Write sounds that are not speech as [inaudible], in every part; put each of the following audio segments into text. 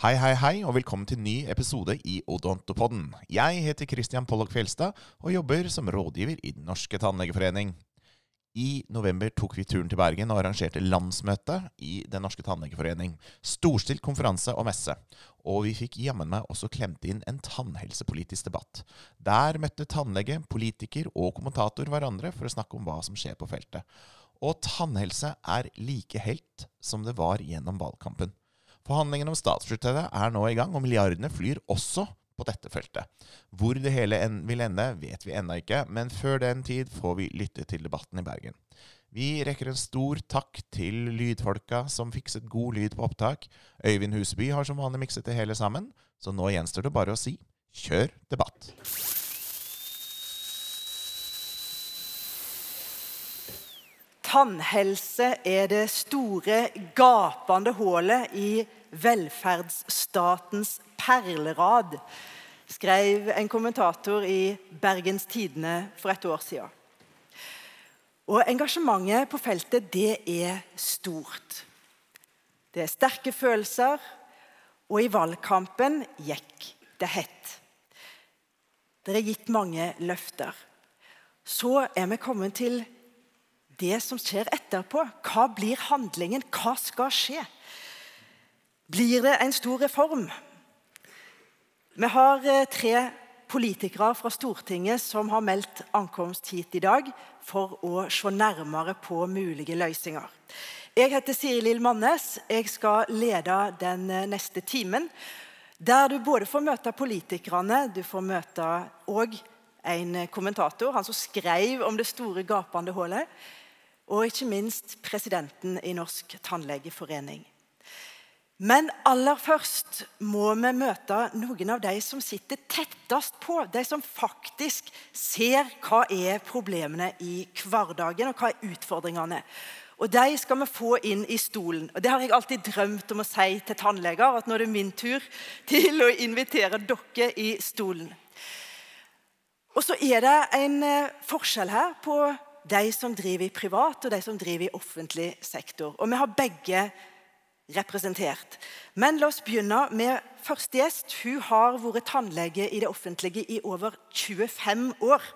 Hei, hei, hei, og velkommen til ny episode i Odontopodden. Jeg heter Christian Pollock Fjelstad og jobber som rådgiver i Den norske tannlegeforening. I november tok vi turen til Bergen og arrangerte landsmøte i Den norske tannlegeforening. Storstilt konferanse og messe. Og vi fikk jammen meg også klemt inn en tannhelsepolitisk debatt. Der møtte tannlege, politiker og kommentator hverandre for å snakke om hva som skjer på feltet. Og tannhelse er like helt som det var gjennom valgkampen. Forhandlingene om statsbudsjettet er nå i gang, og milliardene flyr også på dette feltet. Hvor det hele vil ende, vet vi ennå ikke, men før den tid får vi lytte til debatten i Bergen. Vi rekker en stor takk til lydfolka som fikset god lyd på opptak. Øyvind Huseby har som vanlig mikset det hele sammen, så nå gjenstår det bare å si kjør debatt. Tannhelse er det store, gapende hullet i velferdsstatens perlerad, skrev en kommentator i Bergens Tidende for et år siden. Og Engasjementet på feltet det er stort. Det er sterke følelser, og i valgkampen gikk det hett. Det er gitt mange løfter. Så er vi kommet til det som skjer etterpå. Hva blir handlingen? Hva skal skje? Blir det en stor reform? Vi har eh, tre politikere fra Stortinget som har meldt ankomst hit i dag for å se nærmere på mulige løsninger. Jeg heter Siri Lill Mannes. Jeg skal lede den eh, neste timen. Der du både får møte politikerne, du får møte òg en kommentator, han som skrev om det store, gapende hullet, og ikke minst presidenten i Norsk tannlegeforening. Men aller først må vi møte noen av de som sitter tettest på. De som faktisk ser hva er problemene i hverdagen, og hva er utfordringene. Og De skal vi få inn i stolen. Og Det har jeg alltid drømt om å si til tannleger. At nå er det min tur til å invitere dere i stolen. Og så er det en eh, forskjell her på de som driver i privat og de som driver i offentlig sektor. Og vi har begge representert. Men la oss begynne med første gjest. Hun har vært tannlege i det offentlige i over 25 år.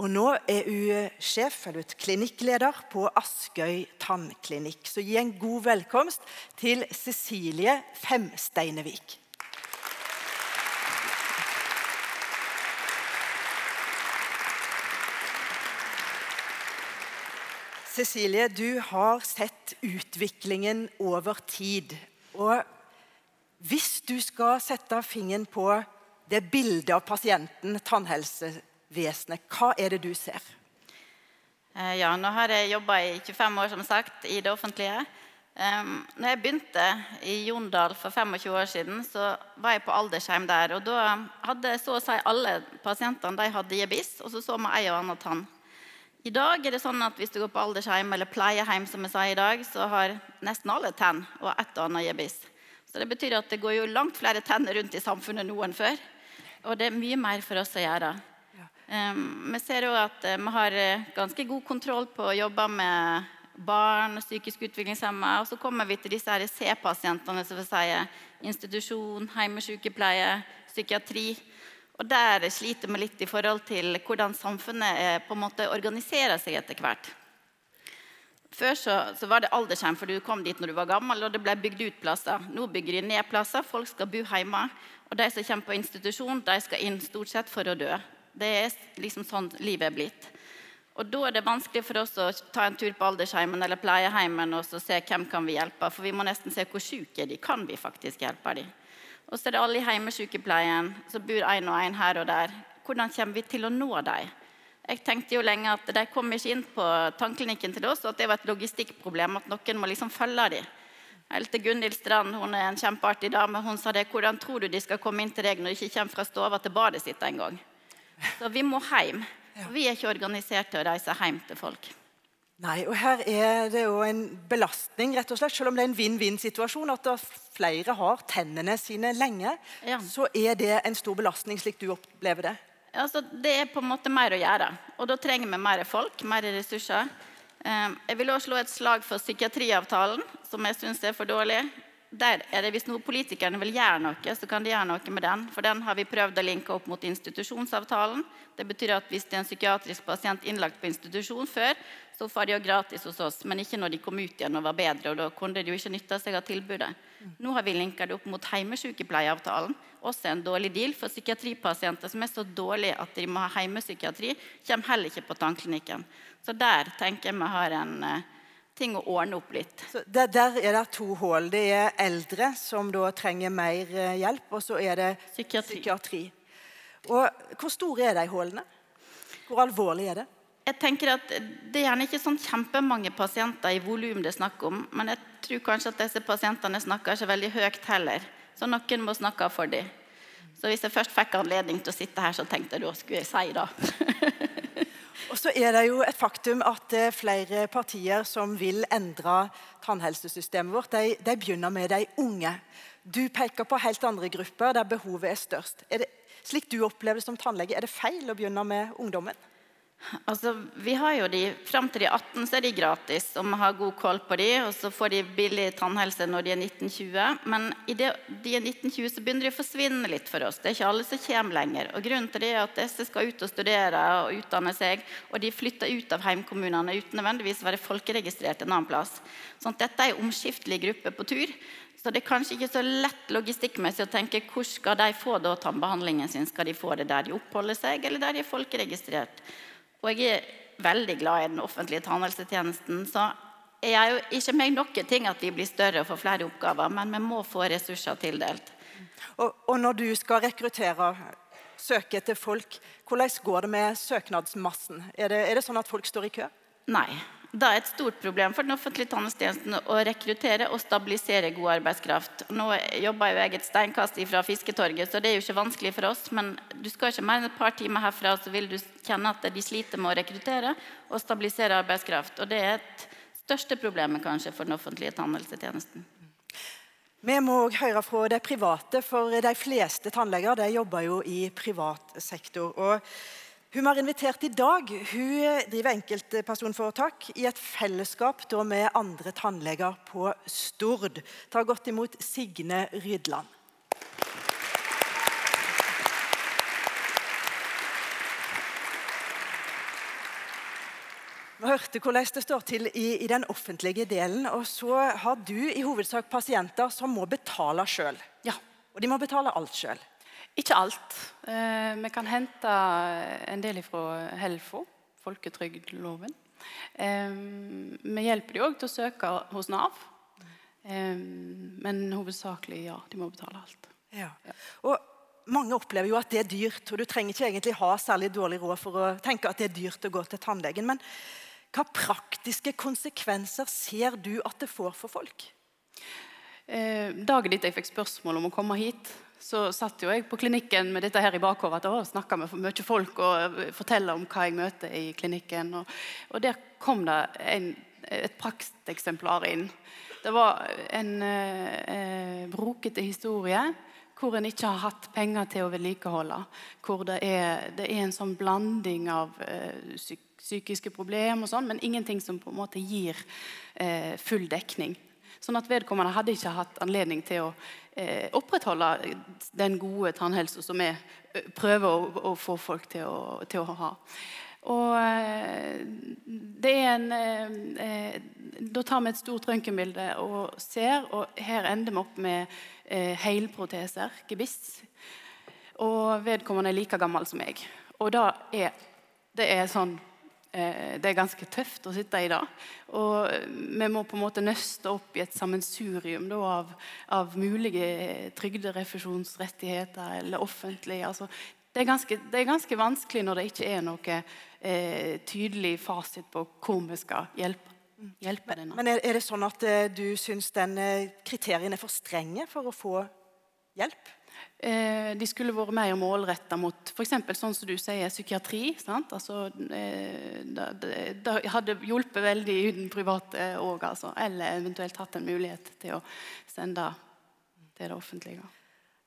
Og nå er hun sjef, eller klinikkleder på Askøy tannklinikk. Så gi en god velkomst til Cecilie Femsteinevik. Cecilie, du har sett utviklingen over tid. Og hvis du skal sette fingeren på det bildet av pasienten, tannhelsevesenet, hva er det du ser? Eh, ja, nå har jeg jobba i 25 år som sagt, i det offentlige. Når jeg begynte i Jondal for 25 år siden, så var jeg på aldershjem der. og Da hadde så å si alle pasientene de hadde gebiss, og så så vi ei og annen tann. I dag er det sånn at hvis du går på aldersheim eller pleieheim, som jeg sa i dag, så har nesten alle tenn og et og annet gebiss. Så det betyr at det går jo langt flere tenner rundt i samfunnet nå enn før. Og det er mye mer for oss å gjøre. Um, vi ser jo at uh, vi har uh, ganske god kontroll på å jobbe med barn, psykisk utviklingshemma. Og så kommer vi til disse C-pasientene, som vil si institusjon, hjemmesykepleie, psykiatri. Og Der sliter vi litt i forhold til hvordan samfunnet eh, på en måte organiserer seg etter hvert. Før så, så, var det aldershjem, for du kom dit når du var gammel, og det ble bygd ut plasser. Nå bygger de ned plasser, folk skal bo hjemme. Og de som kommer på institusjon, de skal inn stort sett for å dø. Det er liksom sånn livet er blitt. Og Da er det vanskelig for oss å ta en tur på aldersheimen eller pleieheimen og se hvem kan vi hjelpe. For vi må nesten se hvor syke de kan vi faktisk hjelpe dem. Og så er det alle i hjemmesykepleien som bor en og en her og der. Hvordan kommer vi til å nå dem? Jeg tenkte jo lenge at De kom ikke inn på tannklinikken til oss, og at det var et logistikkproblem. At noen må liksom følge dem. Helt til Gunhild Strand hun er en kjempeartig dame, hun sa det. Hvordan tror du de skal komme inn til deg når de ikke kommer fra stova til badet sitt engang? Så vi må hjem. Vi er ikke organisert til å reise hjem til folk. Nei, og Her er det jo en belastning, rett og slett. Selv om det er en vinn-vinn-situasjon, at flere har tennene sine lenge, ja. så er det en stor belastning, slik du opplever det. Altså, det er på en måte mer å gjøre. Og da trenger vi mer folk, mer ressurser. Ehm, jeg vil også slå et slag for psykiatriavtalen, som jeg syns er for dårlig. der er det Hvis noe politikerne vil gjøre noe, så kan de gjøre noe med den. For den har vi prøvd å linke opp mot institusjonsavtalen. Det betyr at hvis det er en psykiatrisk pasient innlagt på institusjon før, så får de jo gratis hos oss, men ikke når de kom ut igjen og var bedre. og Da kunne de jo ikke nytte seg av tilbudet. Nå har vi linka det opp mot hjemmesykepleieavtalen. Også en dårlig deal for psykiatripasienter som er så dårlige at de må ha hjemmepsykiatri. Kommer heller ikke på tannklinikken. Så der tenker jeg vi har en uh, ting å ordne opp litt. Så der, der, er det to hull. Det er eldre som da trenger mer uh, hjelp, og så er det psykiatri. psykiatri. Og Hvor store er de hullene? Hvor alvorlig er det? Jeg tenker at Det er gjerne ikke sånn kjempemange pasienter i volum det er snakk om, men jeg tror kanskje at disse pasientene snakker ikke veldig høyt heller. Så noen må snakke for dem. Så hvis jeg først fikk anledning til å sitte her, så tenkte jeg da skulle jeg si det. [laughs] Og så er det jo et faktum at det er flere partier som vil endre tannhelsesystemet vårt. De, de begynner med de unge. Du peker på helt andre grupper der behovet er størst. Er det, slik du opplever det som tannlege, er det feil å begynne med ungdommen? Altså, vi har jo de, Fram til de 18 så er de gratis, og vi har god koll på de, og så får de billig tannhelse når de er 19-20. Men i det, de er 19-20 så begynner de å forsvinne litt for oss. Det er ikke alle som kommer lenger. Og Grunnen til det er at disse skal ut og studere og utdanne seg, og de flytter ut av heimkommunene uten nødvendigvis å være folkeregistrert en annen plass. Sånn at dette er en omskiftelig gruppe på tur. Så det er kanskje ikke så lett logistikkmessig å tenke hvor skal de få da tannbehandlingen sin. Skal de få det der de oppholder seg, eller der de er folkeregistrert? Og jeg er veldig glad i den offentlige tannhelsetjenesten. Så jeg er jo ikke meg noe ting at vi blir større og får flere oppgaver, men vi må få ressurser tildelt. Og, og når du skal rekruttere, søke etter folk, hvordan går det med søknadsmassen? Er det, er det sånn at folk står i kø? Nei. Det er et stort problem for den offentlige tannhelsetjenesten å rekruttere og stabilisere god arbeidskraft. Nå jobber jeg et steinkast fra Fisketorget, så det er jo ikke vanskelig for oss. Men du skal ikke mer enn et par timer herfra, så vil du kjenne at de sliter med å rekruttere og stabilisere arbeidskraft. Og det er et største problemet kanskje for den offentlige tannhelsetjenesten. Vi må òg høre fra det private, for de fleste tannleger de jobber jo i privat sektor. Og hun har invitert i dag, hun driver enkeltpersonforetak i et fellesskap med andre tannleger på Stord. Ta godt imot Signe Rydland. Vi hørte hvordan det står til i, i, den offentlige delen. og Så har du i hovedsak pasienter som må betale sjøl. Ja. Og de må betale alt sjøl. Ikke alt. Eh, vi kan hente en del fra Helfo, folketrygdloven. Eh, vi hjelper dem òg til å søke hos Nav. Eh, men hovedsakelig, ja, de må betale alt. Ja. Og mange opplever jo at det er dyrt, og du trenger ikke egentlig ha særlig dårlig råd for å tenke at det er dyrt å gå til tannlegen. Men hva praktiske konsekvenser ser du at det får for folk? Eh, dagen etter jeg fikk spørsmål om å komme hit, så satt jo jeg på klinikken med dette her i bakhodet. og Snakka med mye folk og forteller om hva jeg møter i klinikken. Og, og der kom det en, et prakteksemplar inn. Det var en eh, brokete historie hvor en ikke har hatt penger til å vedlikeholde. Hvor det er, det er en sånn blanding av eh, psykiske problemer, og sånn, men ingenting som på en måte gir eh, full dekning. Sånn at Vedkommende hadde ikke hatt anledning til å eh, opprettholde den gode tannhelsa som vi eh, prøver å, å, få folk til å, til å ha. Og eh, det er en eh, eh, Da tar vi et stort røntgenbilde og ser, og her ender vi opp med eh, helproteser, gebiss. Og vedkommende er like gammel som meg. Og da er, det er sånn det er ganske tøft å sitte i det. Og vi må på en måte nøste opp i et sammensurium da, av, av, mulige trygderefusjonsrettigheter eller offentlige. Altså, det, er ganske, det, er ganske, vanskelig når det ikke er noe eh, tydelig fasit på hvor vi skal hjelpe. hjelpe denne. Men er, det sånn at eh, du syns den eh, kriteriene er for strenge for å få hjelp? Eh, de skulle vært mer målretta mot f.eks. sånn som du sier, psykiatri. Altså, eh, det, hadde hjulpet veldig i den private òg, altså. Eller eventuelt hatt en mulighet til å sende til det offentlige.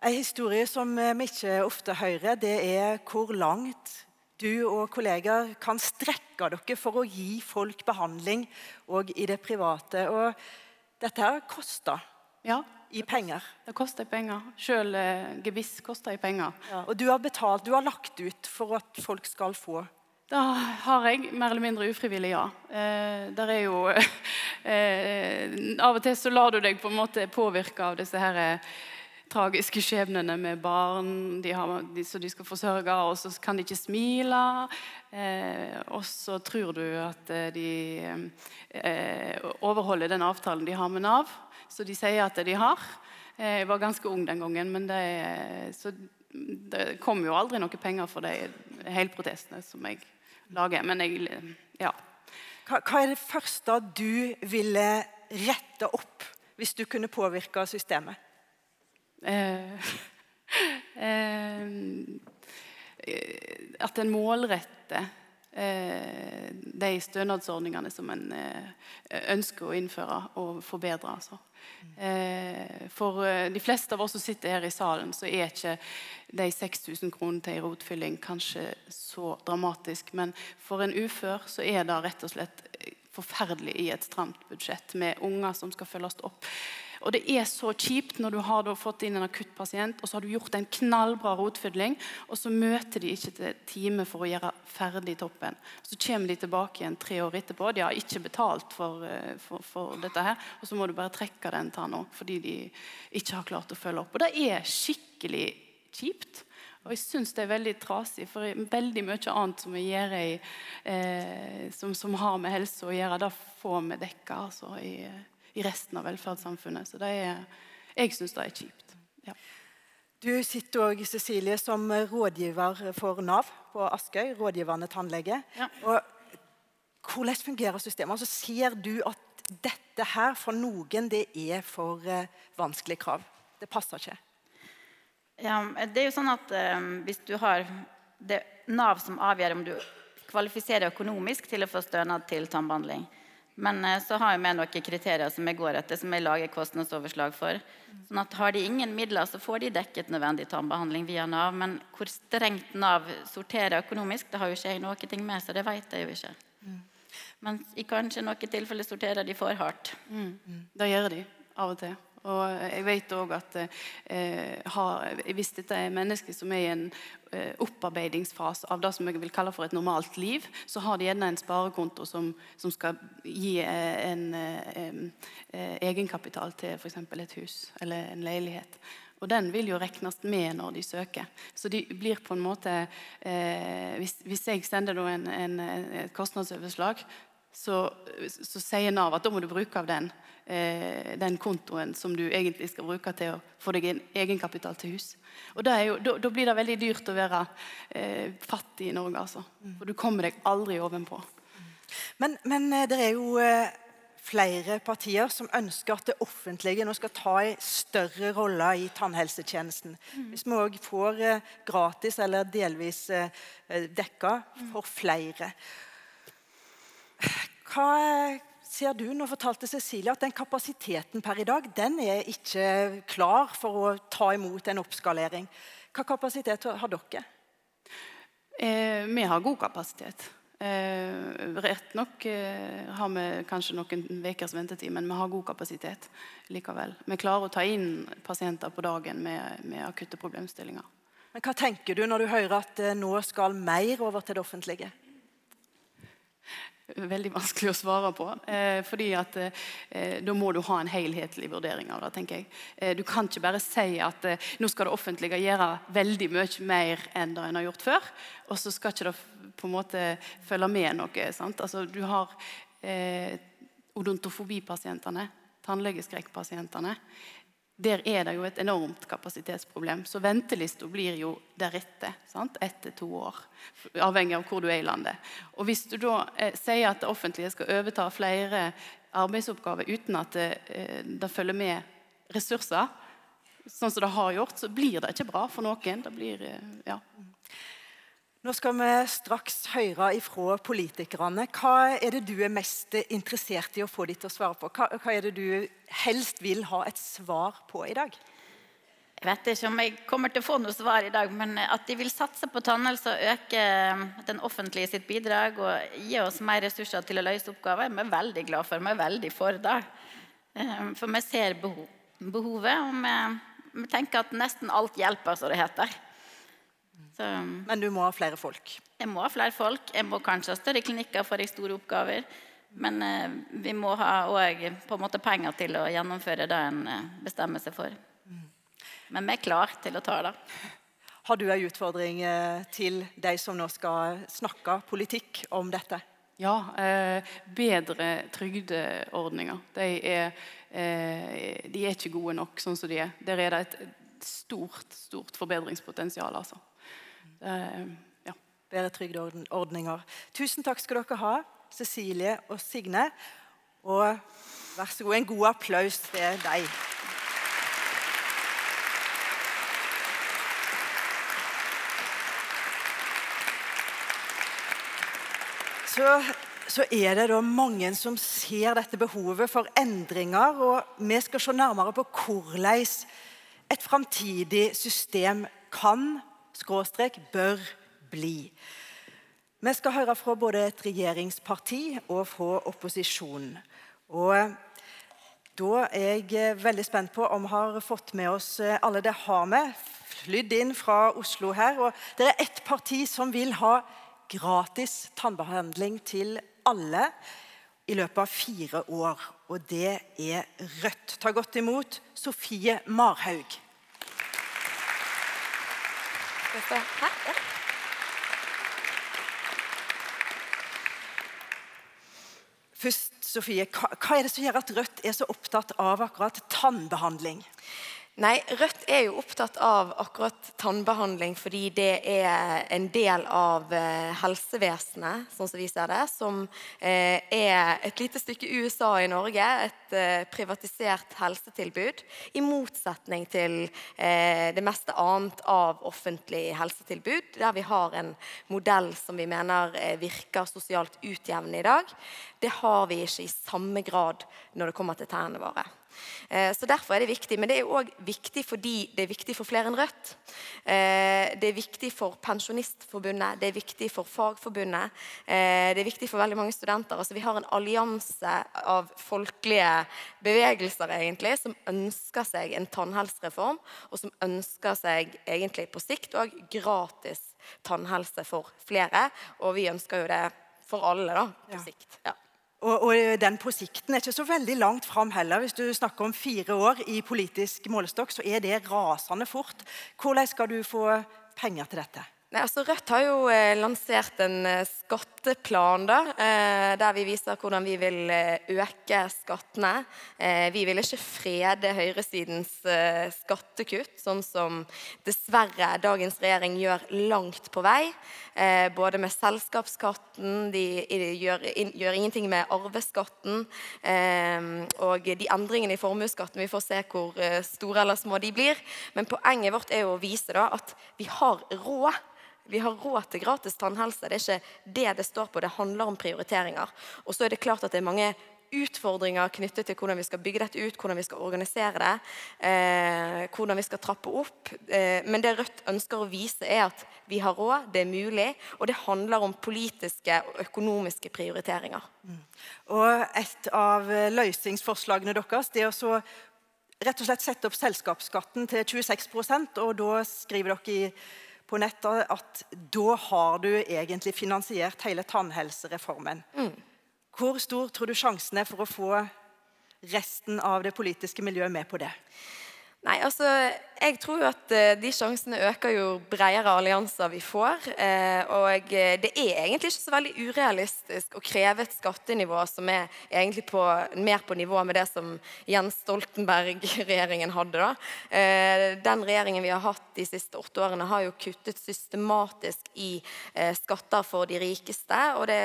En historie som eh, vi ikke ofte hører, det er hvor langt du og kollegaer kan strekke dere for å gi folk behandling òg i det private. Og dette her koster. Ja, i penger. det koster penger. Sjøl eh, gebiss koster penger. Og du har betalt, du har lagt ut for at folk skal få Da har jeg mer eller mindre ufrivillig ja. Eh, der er jo [laughs] eh, Av og til så lar du deg på en måte påvirke av disse her eh, tragiske skjebnene med barn de har, de, så de skal forsørge, og så kan de ikke smile. Eh, og så tror du at eh, de eh, overholder den avtalen de har med Nav, så de sier at de har. Eh, jeg var ganske ung den gangen, men det, så det kom jo aldri noe penger for de helprotestene som jeg lager. Men jeg Ja. Hva, hva er det første du ville rette opp hvis du kunne påvirke systemet? Eh, [laughs] eh, at en målretter eh, de stønadsordningene som en ønsker å innføre og forbedre. Altså. For de fleste av oss som sitter her i salen, så er ikke de 6000 kronene til en rotfylling kanskje så dramatisk. Men for en ufør så er det rett og slett forferdelig i et stramt budsjett med unger som skal følges opp. Og det er så kjipt når du har fått inn en akuttpasient, og så har du gjort en knallbra rotfylling, og så møter de ikke til time for å gjøre ferdig toppen. Så kommer de tilbake igjen tre år etterpå. De har ikke betalt for, eh, for, for dette her, og så må du bare trekke den tanna fordi de ikke har klart å følge opp. Og det er skikkelig kjipt. Og jeg syns det er veldig trasig, for veldig mye annet som vi gjør i, eh, som, som, har med helse å gjøre, det får vi dekka altså, i, i resten av velferdssamfunnet. Så det er, jeg syns det er kjipt. Ja. Du sitter òg Cecilie, som rådgiver for Nav på Askøy. Rådgivende tannlege. Ja. Og hvordan fungerer systemet? Altså, ser du at dette her for noen det er for uh, vanskelig krav? Det passer ikke? Ja, det er jo sånn at eh, Hvis du har det Nav som avgjør om du kvalifiserer økonomisk til å få stønad til tannbehandling. Men uh, så har vi noen kriterier som jeg går etter, som jeg lager kostnadsoverslag for. Sånn at Har de ingen midler, så får de dekket nødvendig tannbehandling via Nav. Men hvor strengt Nav sorterer økonomisk, det har jo ikke jeg noe med, så det vet jeg jo ikke. Men i kanskje noen tilfeller sorterer de for hardt. Mm. Det gjør de av og til. Og jeg vet òg at eh, har, hvis dette er mennesker som er i en eh, opparbeidingsfase av det som jeg vil kalle for et normalt liv, så har de gjerne en sparekonto som, som skal gi eh, en eh, eh, egenkapital til f.eks. et hus eller en leilighet. Og den vil jo regnes med når de søker. Så de blir på en måte eh, hvis, hvis, jeg sender en, en, et kostnadsoverslag, så, så, sier Nav at da må du bruke av den, eh, den kontoen som du egentlig skal bruke til å få deg en egenkapital til hus. Og jo, da, da, blir det veldig dyrt å være eh, fattig i Norge. Altså. For du kommer deg aldri ovenpå. Men, men eh, det er jo eh, flere partier som ønsker at det offentlige nå skal ta en større rolle i tannhelsetjenesten. Hvis vi òg får eh, gratis eller delvis dekka for flere. Hva ser du? Nå fortalte Cecilie at den kapasiteten per i dag den er ikke klar for å ta imot en oppskalering. Hva kapasitet har dere? Eh, vi har god kapasitet. Eh, rett nok eh, har vi kanskje noen ukers ventetid, men vi har god kapasitet likevel. Vi klarer å ta inn pasienter på dagen med, med akutte problemstillinger. Men Hva tenker du når du hører at eh, nå skal mer over til det offentlige? Veldig vanskelig å svare på. Eh, fordi at eh, Da må du ha en helhetlig vurdering av det. tenker jeg. Eh, du kan ikke bare si at eh, nå skal det offentlige gjøre veldig mye mer enn det en har gjort før. Og så skal ikke det på en måte følge med noe. sant? Altså, Du har eh, odontofobipasientene, tannlegeskrekkpasientene der er det jo et enormt kapasitetsproblem. Så ventelista blir jo deretter. Sant? Etter to år. Avhengig av hvor du er i landet. Og Hvis du da eh, sier at det offentlige skal overta flere arbeidsoppgaver uten at det, eh, det følger med ressurser, sånn som det har gjort, så blir det ikke bra for noen. Det blir, eh, ja. Nå skal vi straks høre ifra politikerne. Hva er det du er mest interessert i å få dem til å svare på? Hva, hva, er det du helst vil ha et svar på i dag? Jeg vet ikke om jeg kommer til å få noe svar i dag, men at de vil satse på tannhelse og øke den offentlige sitt bidrag og gi oss mer ressurser til å løse oppgaver, er vi veldig glad for. Vi er veldig for det. Eh, for vi ser behovet. Og vi, vi tenker at nesten alt hjelper, som det heter. Så Men du må ha flere folk. jeg må ha flere folk. Jeg må kanskje ha større klinikker for de store oppgaver. Men eh, vi må ha òg penger til å gjennomføre det en eh, bestemmer seg for. Men vi er klar til å ta det. Har du en utfordring eh, til de som nå skal snakke politikk om dette? Ja, eh, bedre trygdeordninger. De er, eh, de er ikke gode nok sånn som de er. Der er det et stort, stort forbedringspotensial, altså. Det, ja. Bedre trygdeordninger. Tusen takk skal dere ha, Cecilie og Signe. Og vær så god, en god applaus til deg. Så, så er det da mange som ser dette behovet for endringer. Og vi skal se nærmere på hvordan et framtidig system kan, skråstrek, bør bli. Vi skal høre fra både et regjeringsparti og fra opposisjonen. Og da er jeg veldig spent på om vi har fått med oss alle det har vi. Flydd inn fra Oslo her. Og det er ett parti som vil ha gratis tannbehandling til alle i løpet av fire år. Og det er Rødt. Ta godt imot Sofie Marhaug. Først, Sofie, hva, er det som gjør at Rødt er så opptatt av akkurat tannbehandling? Nei, Rødt er jo opptatt av akkurat tannbehandling fordi det er en del av eh, helsevesenet, sånn som vi ser det, som eh, er et lite stykke USA i Norge, et eh, privatisert helsetilbud, i motsetning til det meste annet av offentlig helsetilbud, der vi har en modell som vi mener virker sosialt utjevnende i dag. Det har vi ikke i samme grad når det kommer til tennene våre. Eh, så Derfor er det viktig. Men det er òg viktig fordi det er viktig for flere enn Rødt. Eh, det er viktig for Pensjonistforbundet, det er viktig for Fagforbundet. Eh, det er viktig for veldig mange studenter. Altså, vi har en allianse av folkelige bevegelser egentlig, som ønsker seg en tannhelsereform, og som ønsker seg egentlig på sikt òg gratis tannhelse for flere. Og vi ønsker jo det for alle da, på ja. sikt. Ja. Og, og, den sikten er ikke så veldig langt fram heller. Hvis du snakker om fire år i politisk målestokk, så er det rasende fort. Hvordan skal du få penger til dette? Nei, altså Rødt har jo eh, lansert en eh, skatteplan da, eh, der vi viser hvordan vi vil eh, øke skattene. Eh, vi vil ikke frede høyresidens skattekutt, sånn som dessverre dagens regjering gjør langt på vei. både med selskapsskatten, de gjør, gjør, ingenting med arveskatten. og de endringene i formuesskatten, vi får se hvor store eller små de blir. Men poenget vårt er jo å vise da, at vi har råd vi har råd til gratis tannhelse. Det er ikke det det står på. Det handler om prioriteringer. Og så er det klart at det er mange utfordringer knyttet til hvordan vi skal bygge dette ut, hvordan vi skal organisere det, eh, hvordan vi skal trappe opp. Eh, men det Rødt ønsker å vise, er at vi har råd, det er mulig, og det handler om politiske og økonomiske prioriteringer. Mm. Og Et av løsningsforslagene deres det er å rett og slett sette opp selskapsskatten til 26% og da skriver dere i på nettet at da har du egentlig finansiert hele tannhelsereformen. Mm. Hvor stor tror du sjansen er for å få resten av det politiske miljøet med på det? Nei, altså, Jeg tror jo at uh, de sjansene øker jo bredere allianser vi får. Uh, og uh, det er egentlig ikke så veldig urealistisk å kreve et skattenivå som er egentlig på, mer på nivå med det som Jens Stoltenberg-regjeringen hadde. da. den regjeringen vi har hatt de siste åtte årene, har jo kuttet systematisk i skatter for de rikeste. Og det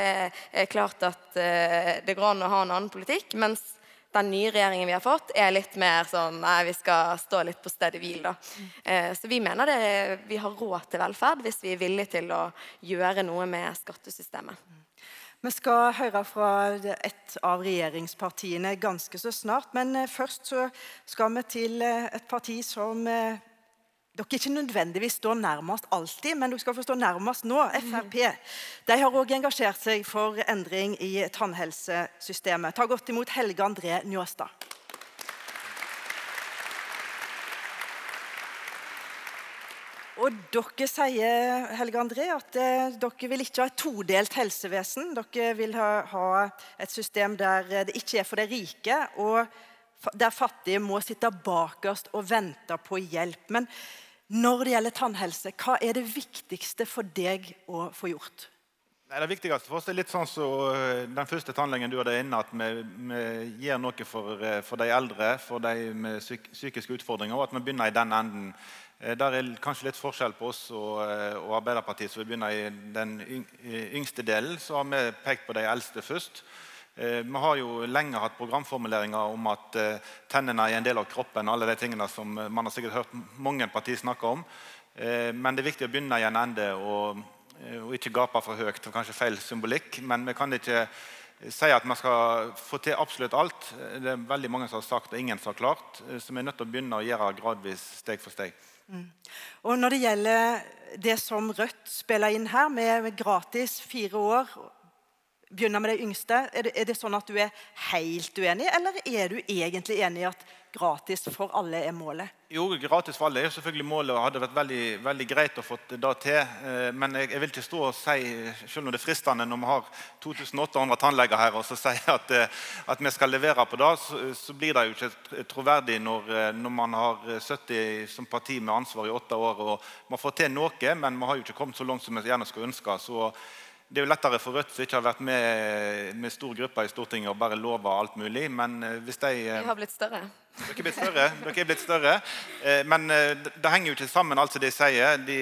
er klart at det går an å ha en annen politikk. mens den nye regjeringen vi har fått, er litt mer sånn Nei, vi skal stå litt på stedet hvil, da. Eh, så vi mener det, vi har råd til velferd hvis vi er villige til å gjøre noe med skattesystemet. Vi skal høre fra et av regjeringspartiene ganske så snart. Men eh, først så skal vi til eh, et parti som dere ikke nødvendigvis står nærmest alltid, men dere skal få stå nærmest nå. Mhm. Frp. De har òg engasjert seg for endring i tannhelsesystemet. Ta godt imot Helge André Njåstad. Og dere sier Helge André, at eh, dere vil ikke ha et todelt helsevesen. Dere vil ha, ha et system der det ikke er for de rike, og der fattige må sitte bakerst og vente på hjelp. Men når det gjelder tannhelse, hva er det viktigste for deg å få gjort? Nei, det viktigste for oss er litt sånn som så den første tannlegen du hadde inne, at vi, vi gjør noe for, eh, for de eldre, for de med psyk psykiske utfordringer, og at vi begynner i den enden. Eh, Der er kanskje litt forskjell på oss og, eh, og Arbeiderpartiet, så vi begynner i den eh, yngste delen. Så har vi pekt på de eldste først. Eh, Vi har jo lenge hatt programformuleringer om at eh, tennene er en del av kroppen. alle de tingene som eh, Man har sikkert hørt mange partier snakke om. Men det er viktig å begynne i en ende og, og ikke gape for høyt. Er kanskje feil symbolikk, men vi kan ikke si at man skal få til absolutt alt. Det er veldig mange som har sagt, og ingen som har klart. Så vi er nødt til å begynne å gjøre gradvis, steg for steg. Og når det gjelder det som Rødt spiller inn her, med gratis fire år Begynner med de yngste. Er det, er det sånn at du er helt uenig, eller er du egentlig enig i at gratis for alle er målet? Jo, gratis for alle er selvfølgelig målet, og hadde vært veldig, veldig greit å få det til. Eh, Men jeg, jeg vil ikke stå og si, selv om det er fristende når vi har 2800 tannleger her, og så si at, eh, at vi skal levere på det, så, så blir det jo ikke troverdig når, eh, når man har sittet som parti med ansvar i åtte år. og Man får til noe, men vi har jo ikke kommet så langt som vi gjerne skulle ønske. så det er jo lettere for Rødt som ikke har vært med med stor gruppe i Stortinget og bare lova alt mulig. Men eh, hvis de eh, Vi har blitt større. dere er blitt større. Dere er blitt større. Eh, Men eh, det henger jo ikke sammen, alt som de sier. De,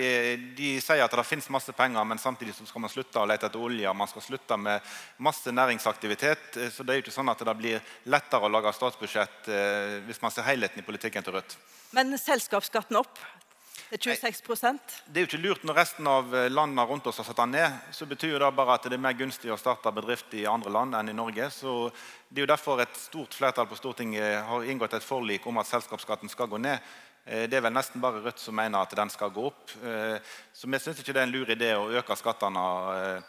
de sier at det finnes masse penger, men samtidig så skal man slutte å lete etter olje. Man skal slutte med masse næringsaktivitet. Eh, Så det er jo ikke sånn at det blir lettere å lage statsbudsjett eh, hvis man ser helheten i politikken til Rødt. Men selskapsskatten opp til 26% Det er jo ikke lurt når resten av eh, landene rundt oss har satt den ned. Så betyr jo det bare at det er mer gunstig å starte bedrift i andre land enn i Norge. Så Det er jo derfor et stort flertall på Stortinget har inngått et forlik om at selskapsskatten skal gå ned. Eh, Det er vel nesten bare Rødt som mener at den skal gå opp. Eh, Så vi syns ikke det er en lur idé å øke skattene.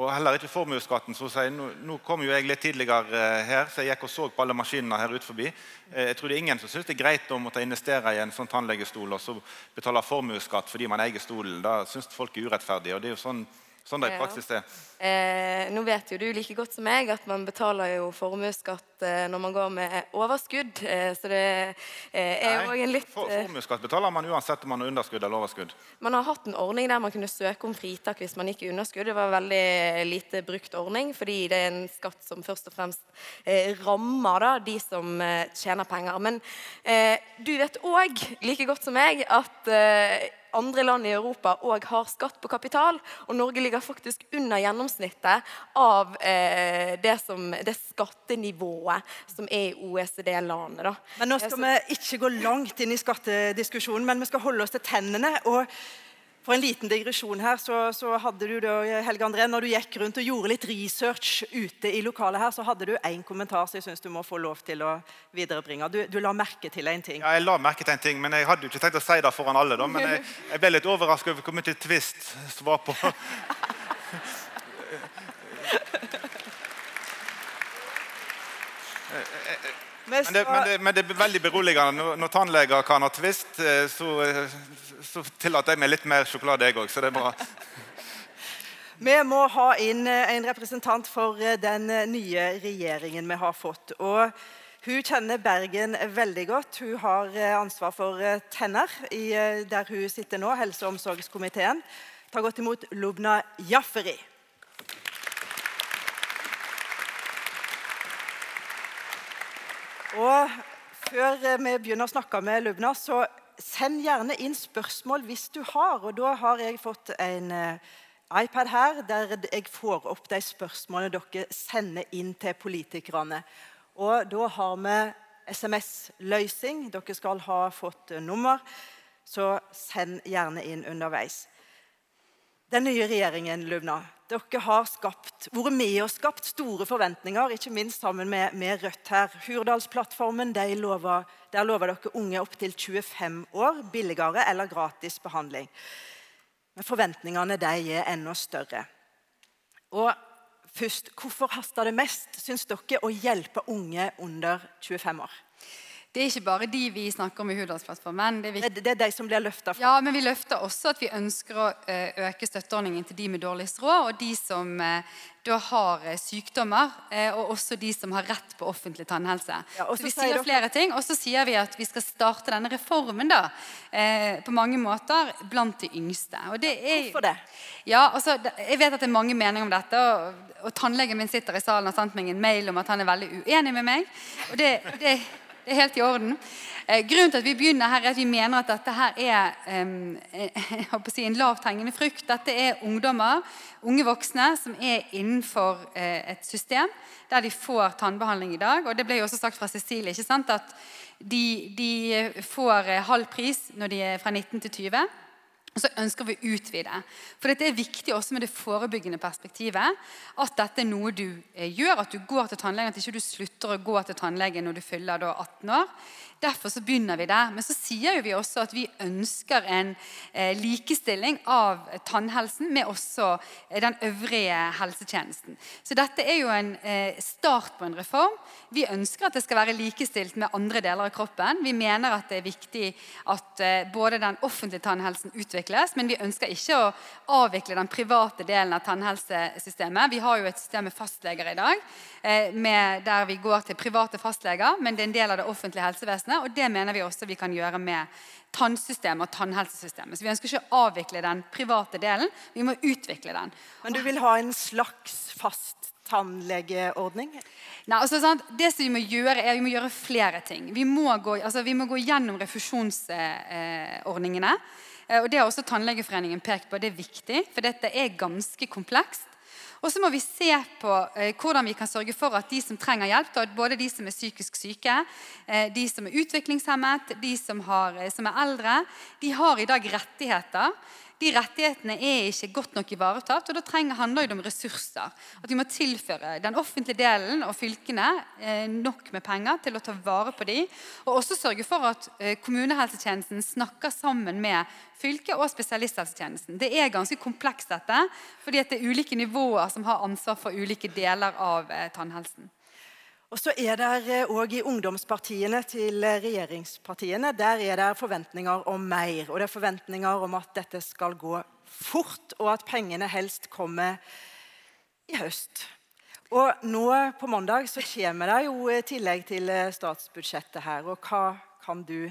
Og heller ikke formuesskatten. som sier. Nå, nå kom jo jeg litt tidligere eh, her, så jeg gikk og så på alle maskinene her ut forbi. Eh, Jeg tror det er ingen som syns det er greit å måtte investere i en sånn tannlegestol og så betale formuesskatt fordi man eier stolen. Da syns folk er urettferdig. Og det er jo sånn, sånn det i praksis er. Eh, nå vet jo du like godt som meg at man betaler jo formuesskatt eh, når man går med overskudd. Eh, så det eh, er jo en litt for, eh, Formuesskatt betaler man uansett om man har underskudd eller overskudd. Man har hatt en ordning der man kunne søke om fritak hvis man gikk i underskudd. Det var en veldig lite brukt ordning, fordi det er en skatt som først og fremst eh, rammer da, de som eh, tjener penger. Men eh, du vet òg, like godt som meg, at eh, andre land i Europa òg har skatt på kapital. Og Norge ligger faktisk under gjennomsnittet av eh, det, som, det skattenivået som er i OECD-landene. Men nå Eh, skal så- vi ikke gå langt inn i skattediskusjonen, men vi skal holde oss til tennene. og for en liten digresjon her, så, så hadde du da, Helge André, når du gikk rundt og gjorde litt research ute i lokalet her, så hadde du én kommentar som jeg syns du må få lov til å viderebringe. Du, du la merke til en ting. Ja, jeg la merke til en ting, men jeg hadde jo ikke tenkt å si det foran alle. da, Men jeg, jeg ble litt overrasket over hvor mye twist som var på Men det, men, det, men det er veldig beroligende. Når, når tannleger kan ha twist, eh, så, eh, så tillater jeg meg litt mer sjokolade, jeg òg. Så det er bra. [laughs] Vi må ha inn eh, en representant for eh, den eh, nye regjeringen vi har fått. Og hun kjenner Bergen veldig godt. Hun har ansvar for tenner der hun sitter nå, helse- og omsorgskomiteen. Ta godt imot Lubna Jafferi. Og før vi begynner å snakke med Lubna, så send gjerne inn spørsmål hvis du har. Og da har jeg fått en eh, iPad her der jeg får opp de spørsmålene dere sender inn til politikerne. Og da har vi SMS-løsning. Dere skal ha fått eh, nummer, så send gjerne inn underveis. Den nye regjeringen, Lubna, dere har skapt, vært med og skapt store forventninger, ikke minst sammen med, med Rødt her. Hurdalsplattformen de lover, der lover dere unge opptil 25 år billigere eller gratis behandling. Men forventningene de er enda større. Og først, Hvorfor haster det mest, syns dere, å hjelpe unge under 25 år? Det er ikke bare de vi snakker om i Hurdalsplattformen. Det. Det, det er de som blir løfta fram. Ja, men vi løfter også at vi ønsker å eh, øke støtteordningen til de med dårligst råd, og de som eh, da har eh, sykdommer, og også de som har rett på offentlig tannhelse. Ja, så vi sier dere- flere ting, og så sier vi at vi skal starte denne reformen da, på mange måter blant de yngste. Og det er, Hvorfor det? Ja, altså, jeg vet at det er mange meninger om dette, og, og tannlegen min sitter i salen og har sendt meg en mail om at han er veldig uenig med meg. Og det, det, det er helt i orden. Eh, grunnen til at vi begynner her, er at vi mener at dette her er eh, [laughs] si, en lavthengende frukt. Dette er ungdommer, unge voksne, som er innenfor eh, et system der de får tannbehandling i dag. Og det ble jo også sagt fra Cecilie ikke sant, at de, de får halv pris når de er fra 19 til 20. Og så ønsker vi å utvide. For dette er viktig også med det forebyggende perspektivet. At dette er noe du eh, gjør, at du går til tannlegen, at ikke du slutter å gå til tannlegen når du fyller da 18 år. Derfor så begynner vi der. Men så sier jo vi også at vi ønsker en eh, likestilling av tannhelsen med også eh, den øvrige helsetjenesten. Så dette er jo en eh, start på en reform. Vi ønsker at det skal være likestilt med andre deler av kroppen. Vi mener at det er viktig at både den offentlige tannhelsen utvikles, men vi ønsker ikke å avvikle den private delen av tannhelsesystemet. Vi har jo et system med fastleger i dag, der vi går til private fastleger, men det er en del av det offentlige helsevesenet, og det mener vi også vi kan gjøre med tannsystemet og tannhelsesystemet. Så vi ønsker ikke å avvikle den private delen, vi må utvikle den. Men du vil ha en slags fast tannlegeordning? Nei, altså, sant? Det som Vi må gjøre er vi må gjøre flere ting. Vi må gå, altså, vi må gå gjennom refusjonsordningene. Eh, og Det har også Tannlegeforeningen pekt på. Det er viktig, for dette er ganske komplekst. Og så må vi se på eh, hvordan vi kan sørge for at de som trenger hjelp, både de som er psykisk syke, eh, de som er utviklingshemmet, de som, har, eh, som er eldre, de har i dag rettigheter. De rettighetene er ikke godt nok ivaretatt, og da trenger, handler det om ressurser. At vi må tilføre den offentlige delen og fylkene eh, nok med penger til å ta vare på de, og også sørge for at eh, kommunehelsetjenesten snakker sammen med fylket og spesialisthelsetjenesten. Det er ganske komplekst dette, fordi det er ulike nivåer som har ansvar for ulike deler av eh, tannhelsen. Og så er det òg i ungdomspartiene til eh, regjeringspartiene der er det forventninger om mer. Og det er forventninger om at dette skal gå fort, og at pengene helst kommer i høst. Og nå på mandag så kommer det jo eh, tillegg til eh, statsbudsjettet her. Og hva kan du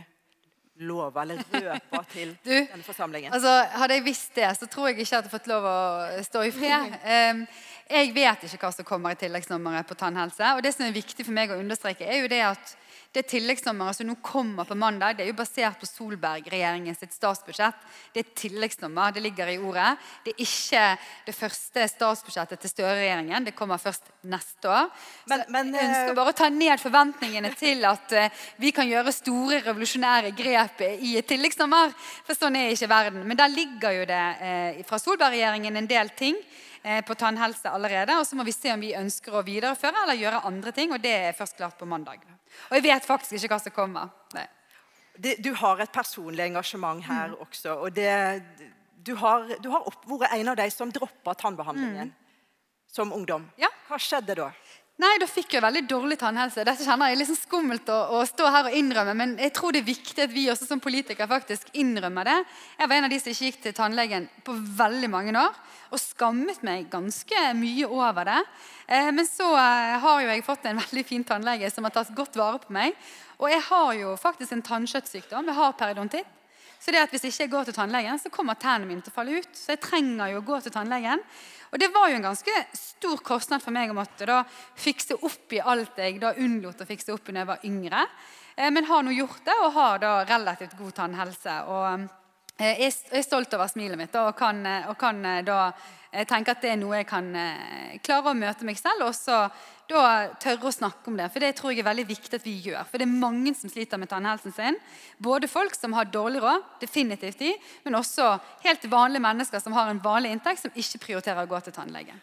love eller røpe til Du, denne forsamlingen? Altså, hadde jeg visst det, så tror jeg ikke jeg hadde fått lov å stå i fred. Um, jeg vet ikke hva som kommer i tilleggsnummeret på tannhelse. Og det som er viktig for meg å understreke, er jo det at det tilleggsnummeret som nå kommer på mandag, det er jo basert på Solberg-regjeringens sitt statsbudsjett. Det er et tilleggsnummer. Det ligger i ordet. Det er ikke det første statsbudsjettet til Støre-regjeringen. Det kommer først neste år. Men- men, jeg ønsker eh, bare å ta ned forventningene til at eh, vi kan gjøre store revolusjonære grep i et tilleggsnummer. For sånn er ikke verden. Men der ligger jo det eh, fra Solberg-regjeringen en del ting på tannhelse allerede. Og så må vi se om vi ønsker å videreføre eller gjøre andre ting. Og det er først klart på mandag. Og jeg vet faktisk ikke hva som kommer. Det, du har et personlig engasjement her Mm. også. og det, Du har, du har vært en av de som droppa tannbehandlingen som ungdom. Mm. Ja. Hva skjedde da? Nei, da fikk jeg veldig dårlig tannhelse. Dette kjenner jeg er litt sånn skummelt å, å stå her og innrømme, men jeg tror det er viktig at vi også som politikere faktisk innrømmer det. Jeg var en av de som ikke gikk til tannlegen på veldig mange år, og skammet meg ganske mye over det. Eh, men så eh, har jo jeg fått en [laughs] veldig fin tannlege som har tatt godt vare på meg. Og jeg har jo faktisk en tannkjøttsykdom. Jeg har periodontitt. Så det at hvis ikke jeg går til tannlegen, så kommer tennene mine til å falle ut. Så jeg trenger jo å gå til tannlegen. Og det var jo en ganske stor kostnad for meg å måtte da fikse opp i alt jeg da unnlot å fikse opp i da jeg var yngre. Eh, Men har nå gjort det, og har da relativt god tannhelse. Og jeg er stolt over smilet mitt og kan, eh, og kan eh, da eh, tenke at det er noe jeg kan eh, klare å møte meg selv, og så da tørre å snakke om det. For det tror jeg er veldig viktig at vi gjør. For det er mange som sliter med tannhelsen sin. Både folk som har dårlig råd, definitivt de, men også helt vanlige mennesker som har en vanlig inntekt, som ikke prioriterer å gå til tannlege.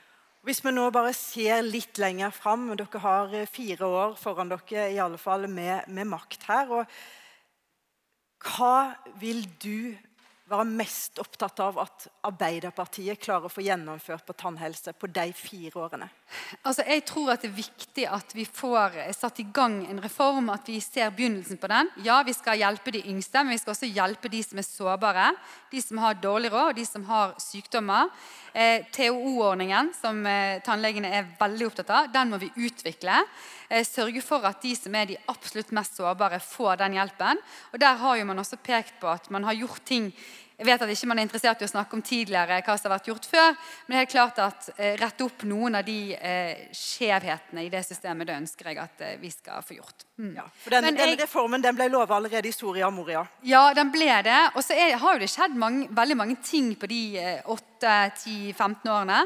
Hvis vi nå bare ser litt lenger fram Dere har eh, fire år foran dere i alle fall med, med makt her. og Hva vil du være mest opptatt av at Arbeiderpartiet klarer å få gjennomført på tannhelse på de fire årene? Altså, jeg tror at det er viktig at vi får satt i gang en reform, at vi ser begynnelsen på den. Ja, vi skal hjelpe de yngste, men vi skal også hjelpe de som er sårbare. De som har dårlig råd, og de som har sykdommer. Eh, TOO-ordningen, som eh, tannlegene er veldig opptatt av, den må vi utvikle. Eh, sørge for at de som er de absolutt mest sårbare, får den hjelpen. Og Der har jo man også pekt på at man har gjort ting jeg vet at ikke man er interessert i å snakke om tidligere hva som har vært gjort før, men det er helt klart at eh, rette opp noen av de eh, skjevhetene i det systemet, det ønsker jeg at eh, vi skal få gjort. Mm. Ja, for den, jeg, Denne reformen den ble lova allerede i Soria Moria. Ja, den ble det. Og så har jo det skjedd mange, veldig mange ting på de 8-10-15 eh, årene.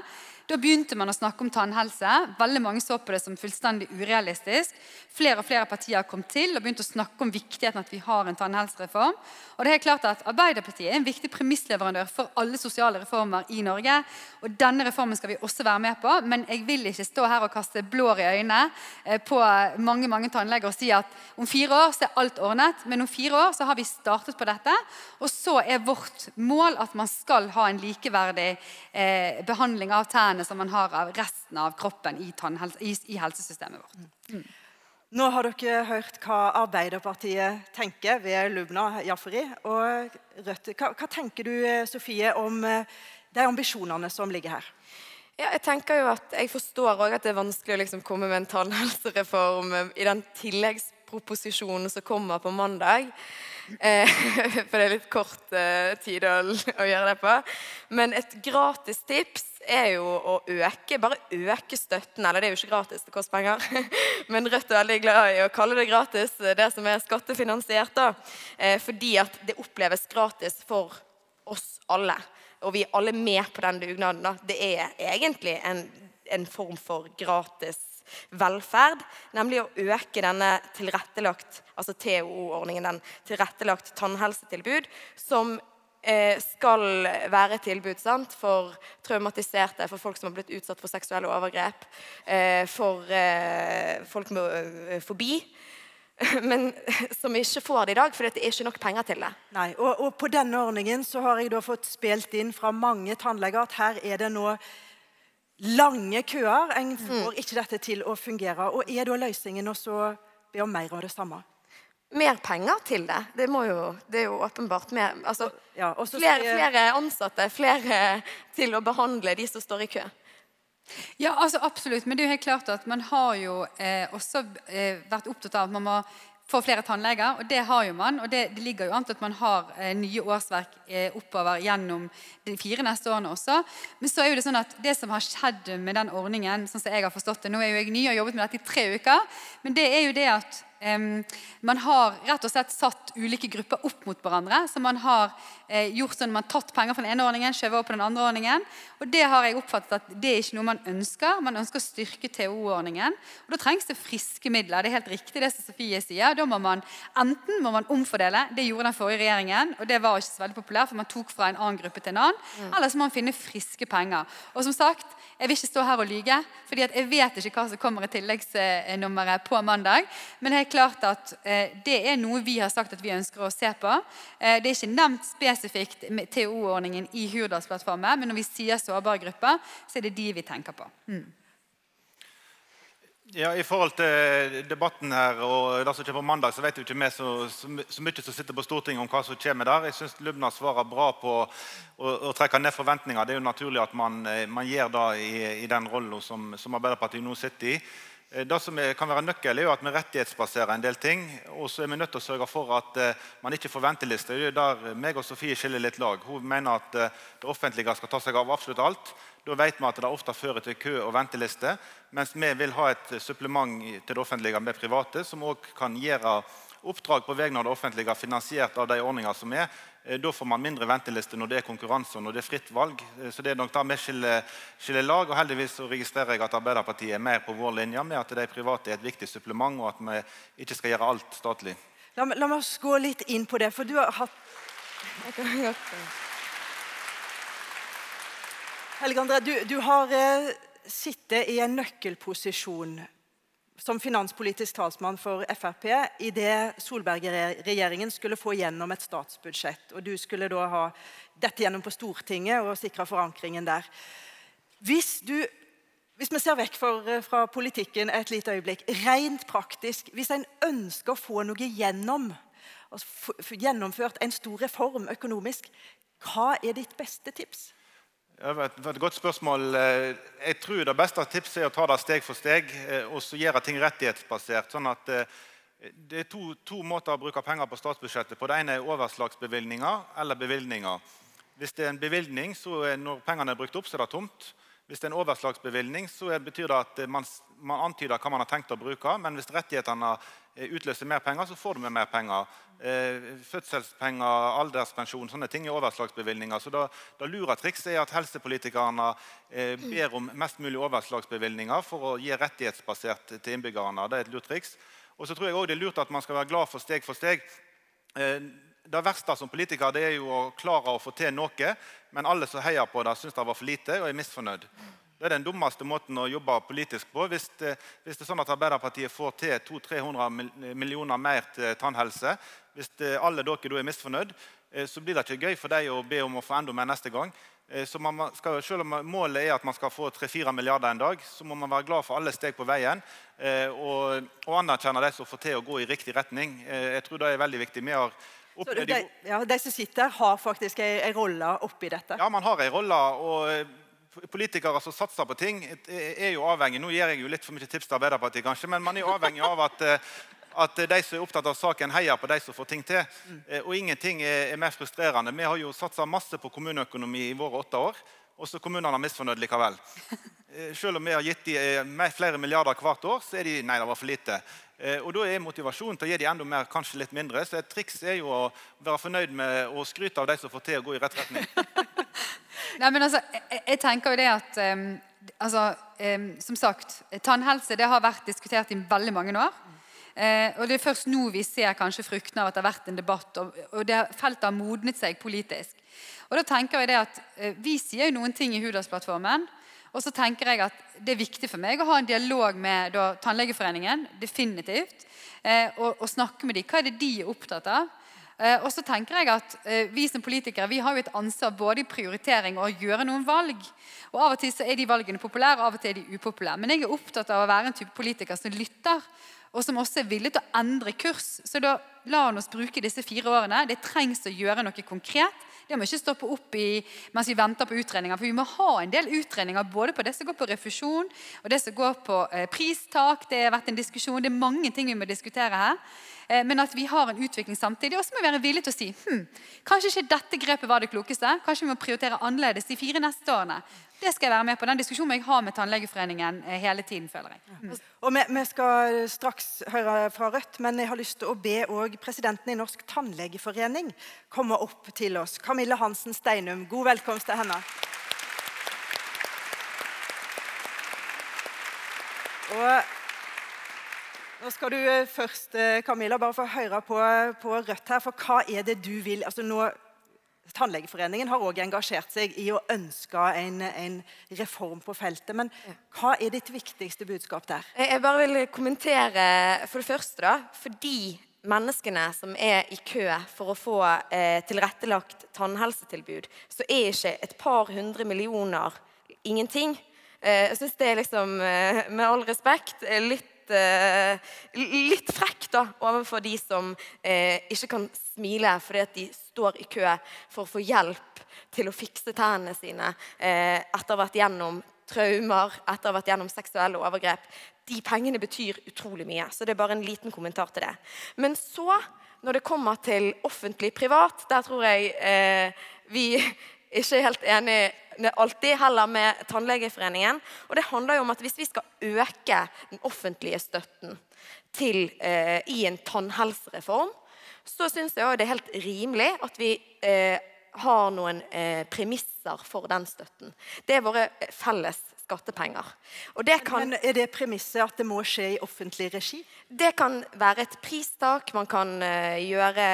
Da begynte man å snakke om tannhelse. Veldig mange så på det som fullstendig urealistisk. Flere og flere partier kom til og begynte å snakke om viktigheten at vi har en tannhelsereform. Og det er klart at Arbeiderpartiet er en viktig premissleverandør for alle sosiale reformer i Norge. Og denne reformen skal vi også være med på, men jeg vil ikke stå her og kaste blår i øynene eh, på mange mange tannleger og si at om fire år så er alt ordnet. Men om fire år så har vi startet på dette, og så er vårt mål at man skal ha en likeverdig eh, behandling av tennene som man har av resten av kroppen i, i, i helsesystemet vårt. Mm. Nå har dere hørt hva Arbeiderpartiet tenker ved Lubna Jafri. og Rødt. Hva, hva, tenker du Sofie, om eh, de ambisjonene som ligger her? Ja, jeg tenker jo at jeg forstår at det er vanskelig å liksom komme med en tannhelsereform i den tilleggsproposisjonen som kommer på mandag. Eh, [laughs] for det er litt kort eh, tid å, å, gjøre det på. Men et gratis tips er jo å øke bare øke støtten. Eller det er jo ikke gratis, det koster penger. [laughs] Men Rødt er veldig glad i å kalle det gratis, det som er skattefinansiert. da. Eh, fordi at det oppleves gratis for oss alle. Og vi er alle med på den dugnaden. da. Det er egentlig en, en form for gratis velferd, nemlig å øke denne tilrettelagt, altså TOO-ordningen, den tilrettelagt tannhelsetilbud, som eh, skal være tilbud sant? for traumatiserte, for folk som har blitt utsatt for seksuelle overgrep, eh, for eh, folk med fobi. [laughs] Men [laughs] som ikke får det i dag, for det er ikke nok penger til det. Nei, og, og På denne ordningen så har jeg da fått spilt inn fra mange tannleger at her er det nå lange køer. En mm. får ikke dette til å fungere. Og Er da løsningen å be om mer av det samme? Mer penger til det. Det, jo, det er jo åpenbart mer altså, ja, flere, flere, ansatte, flere til å behandle de som står i kø. Ja, altså absolutt. Men det er jo helt klart at man har jo eh, også eh, vært opptatt av at man må få flere tannleger, og det har jo man. Og det, det ligger jo an til at man har eh, nye årsverk eh, oppover gjennom de fire neste årene også. Men så er jo det sånn at det som har skjedd med den ordningen, sånn som jeg har forstått det Nå er jo jeg ny og har jobbet med dette i tre uker, men det er jo det at man har rett og slett satt ulike grupper opp mot hverandre. Så man har eh, gjort sånn man har tatt penger fra den ene ordningen, skjøvet over på den andre ordningen. Og det har jeg oppfattet at det er ikke noe man ønsker. Man ønsker å styrke TO-ordningen. Og Da trengs det friske midler. Det er helt riktig det som Sofie sier. Da må man enten må man omfordele. Det gjorde den forrige regjeringen, og det var ikke så veldig populært, for man tok fra en annen gruppe til en annen. Mm. Eller så må man finne friske penger. Og som sagt, jeg vil ikke stå her og lyge, fordi jeg vet ikke hva som kommer i tilleggsnummeret på mandag. Men det er klart at eh, det er noe vi har sagt at vi ønsker å se på. Eh, det er ikke nevnt spesifikt med TO-ordningen i Hurdalsplattformen, men når vi sier sårbare grupper, så er det de vi tenker på. Mm. Ja, I forhold til debatten her og det som kommer på mandag, så vet jo ikke vi så, så, mye som sitter på Stortinget om hva som kommer der. Jeg syns Lubna svarer bra på å, å, trekke ned forventninger. Det er jo naturlig at man, eh, man gjør det i, i den rollen som, som, Arbeiderpartiet nå sitter i. Eh, det som kan være nøkkel, er jo at vi rettighetsbaserer en del ting. Og så er vi nødt til å sørge for at uh, man ikke får venteliste. Det er der meg og Sofie skiller litt lag. Hun mener at det offentlige skal ta seg av absolutt alt. Da vet vi at det ofte fører til kø og venteliste. Mens vi vil ha et supplement til det offentlige med private, som òg kan gjøre oppdrag på vegne av det offentlige finansiert av de ordninger som er. Eh, da får man mindre venteliste når det er konkurranse og når det er fritt valg. Eh, så det er nok der vi skiller, skiller, lag. og Heldigvis så registrerer jeg at Arbeiderpartiet er mer på vår linje med at de private er et viktig supplement, og at vi ikke skal gjøre alt statlig. La, la oss gå litt inn på det, for du har hatt Helge André, du, du har eh, sittet i en nøkkelposisjon som finanspolitisk talsmann for Frp idet Solberg-regjeringen skulle få gjennom et statsbudsjett. og Du skulle da ha dette gjennom på Stortinget og sikre forankringen der. Hvis, du, hvis vi ser vekk for, fra politikken et lite øyeblikk, rent praktisk Hvis en ønsker å få noe gjennom, altså gjennomført en stor reform økonomisk, hva er ditt beste tips? Det var et, godt spørsmål. Eh, jeg tror det beste tipset er å ta det steg for steg eh, og så gjøre ting rettighetsbasert. sånn at eh, Det er to, to, måter å bruke penger på statsbudsjettet på. Det ene er overslagsbevilgninger eller bevilgninger. Hvis det er en bevilgning, så er når pengene er brukt opp, så er det tomt. Hvis det er en overslagsbevilgning, så betyr det at man, man, antyder hva man har tenkt å bruke. Men hvis rettighetene utløser mer penger, så får du med mer penger. Eh, fødselspenger, alderspensjon, sånne ting er overslagsbevilgninger. Så da, da lurer trikset er at helsepolitikerne eh, ber om mest mulig overslagsbevilgninger for å gi rettighetsbasert til innbyggerne. Det er et lurt triks. Og så tror jeg også det er lurt at man skal være glad for steg for steg. Eh, det verste som politiker det er jo å klare å få til noe, men alle som heier på det, syns det var for lite og er misfornøyd. Det er den dummeste måten å jobbe politisk på. Hvis hvis det er sånn at Arbeiderpartiet får til 200-300 millioner mer til tannhelse, hvis alle dere da er misfornøyd, eh, så blir det ikke gøy for deg å be om å få enda mer neste gang. Eh, så man skal, selv om målet er at man skal få 3-4 milliarder en dag, så må man være glad for alle steg på veien eh, og, og anerkjenne de som får til å gå i riktig retning. Jeg tror det er veldig viktig. Vi har så de, ja, de som sitter her, har faktisk en rolle oppi dette? Ja, man har en rolle. og Politikere som satser på ting, er jo avhengig Nå gir jeg jo litt for mye tips til Arbeiderpartiet, kanskje, men man er jo avhengig av at, eh, at de som er opptatt av saken, heier på de som får ting til. Mm. Og ingenting er mer frustrerende. Vi har jo satsa masse på kommuneøkonomi i våre åtte år, og så kommunene er misfornøyd likevel. [laughs] Selv om vi har gitt dem flere milliarder hvert år, så er de nei, det var for lite. Eh, og Da er motivasjonen til å gi dem enda mer, kanskje litt mindre. Så et triks er jo å være fornøyd med å skryte av de som får til å gå i rett retning. [laughs] Nei, men altså, jeg, jeg, tenker jo det at um, altså, um, Som sagt, tannhelse det har vært diskutert i veldig mange år. Uh, og Det er først nå vi ser kanskje fruktene av at det har vært en debatt, og, og det feltet har modnet seg politisk. Og da tenker jeg det at uh, Vi sier jo noen ting i Hurdalsplattformen og så tenker jeg at Det er viktig for meg å ha en dialog med da, Tannlegeforeningen. definitivt, eh, og, og, snakke med dem. Hva er det de er opptatt av? Eh, og så tenker jeg at eh, Vi som politikere vi har jo et ansvar både i prioritering og å gjøre noen valg. Og Av og til så er de valgene populære, og av og til er de upopulære. Men jeg er opptatt av å være en type politiker som lytter, og som også er villig til å endre kurs. Så da la oss bruke disse fire årene. Det trengs å gjøre noe konkret. Det må ikke stoppe opp i, mens vi venter på utredninger. For vi må ha en del utredninger både på det som går på refusjon og det som går på eh, pristak. Det har vært en diskusjon. Det er mange ting vi må diskutere her. Eh, men at vi har en utvikling samtidig. Og så må vi være villige til å si hm, kanskje ikke dette grepet var det klokeste. Kanskje vi må prioritere annerledes de fire neste årene. Det skal jeg være med på. Den diskusjonen jeg har med Tannlegeforeningen eh, hele tiden. føler jeg. Og vi, vi, skal straks høre fra Rødt, men jeg har lyst til å be presidenten i Norsk tannlegeforening komme opp til oss. Camilla Hansen Steinum, god velkomst til henne. Og nå skal du eh, først eh, Camilla, bare få høre på, på Rødt her. For hva er det du vil? Altså nå Tannlegeforeningen har også engasjert seg i å ønske en, en, reform på feltet. Men hva er ditt viktigste budskap der? Jeg bare vil kommentere for det første, da. Fordi menneskene som er i kø for å få eh, tilrettelagt tannhelsetilbud, så er ikke et par hundre millioner ingenting. Eh, jeg syns det er liksom, eh, med all respekt, litt Eh, litt frekk da, overfor de som eh, ikke kan smile fordi at de står i kø for å få hjelp til å fikse tennene sine eh, etter å ha vært gjennom traumer, etter å ha vært gjennom seksuelle overgrep. De pengene betyr utrolig mye. Så det er bare en liten kommentar til det. Men så, når det kommer til offentlig-privat, der tror jeg eh, vi [laughs] ikke er helt enige alltid heller med Tannlegeforeningen. Og det handler jo om at Hvis vi skal øke den offentlige støtten til, eh, i en tannhelsereform, så syns jeg det er helt rimelig at vi eh, har noen eh, premisser for den støtten. Det er våre felles skattepenger. Og det kan, Men Er det premisset at det må skje i offentlig regi? det kan være et pristak. Man kan eh, gjøre,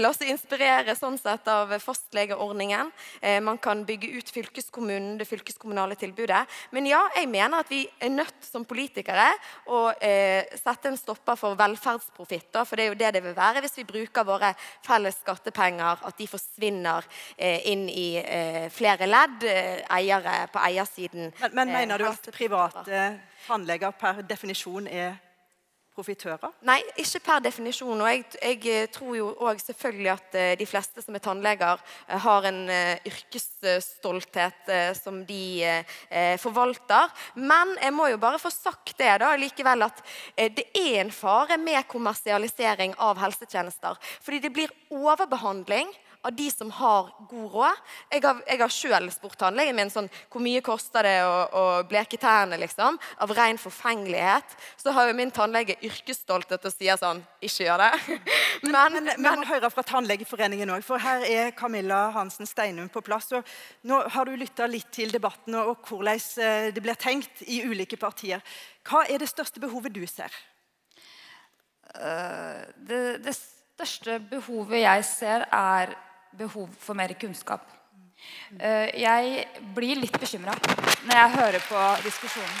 la oss inspirere sånn sett av fastlegeordningen. Eh, man kan bygge ut fylkeskommunen, det fylkeskommunale tilbudet. Men ja, jeg mener at vi er nødt som politikere å eh, sette en stopper for velferdsprofitt. For det er jo det det vil være hvis vi bruker våre felles skattepenger, at de forsvinner eh, inn i eh, flere ledd, eh, eiere på eiersiden. Men, men eh, mener du at private tannleger per definisjon er profitører? Nei, ikke per definisjon. Og jeg, jeg eh, tror jo òg selvfølgelig at eh, de fleste som er tannleger, har en yrkesstolthet som de forvalter. Men jeg må jo bare få sagt det da, likevel at det er en fare med kommersialisering av helsetjenester. Fordi det blir overbehandling av de som har god råd. Jeg har, jeg har sjøl spurt tannlegen min sånn, hvor mye koster det å, å bleke tærne. liksom, Av ren forfengelighet. Så har jo min tannlege yrkesstolthet og sier sånn Ikke gjør det. [laughs] Men, Men men, må høre fra Tannlegeforeningen òg, for her er Camilla Hansen Steinum på plass. og Nå har du lytta litt til debatten og, hvordan eh, det blir tenkt i ulike partier. Hva er det største behovet du ser? det, det største behovet jeg ser, er behov for mer kunnskap. Eh, Jeg blir litt bekymra når jeg hører på diskusjonen.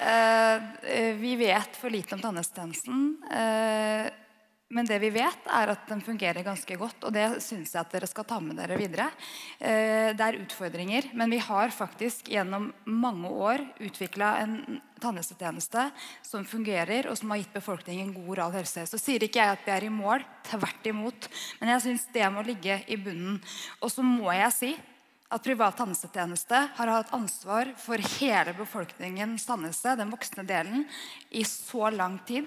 Eh, eh, Vi vet for lite om tannhelsetjenesten. Men det vi vet, er at den fungerer ganske godt. Og det syns jeg at dere skal ta med dere videre. Eh, Det er utfordringer, men vi har faktisk gjennom mange år utvikla en tannhelsetjeneste som fungerer, og som har gitt befolkningen god oral helse. Så sier ikke jeg at vi er i mål, tvert imot. Men jeg syns det må ligge i bunnen. Og så må jeg si at privat tannhelsetjeneste har hatt ansvar for hele befolkningens tannhelse, den voksne delen, i så lang tid.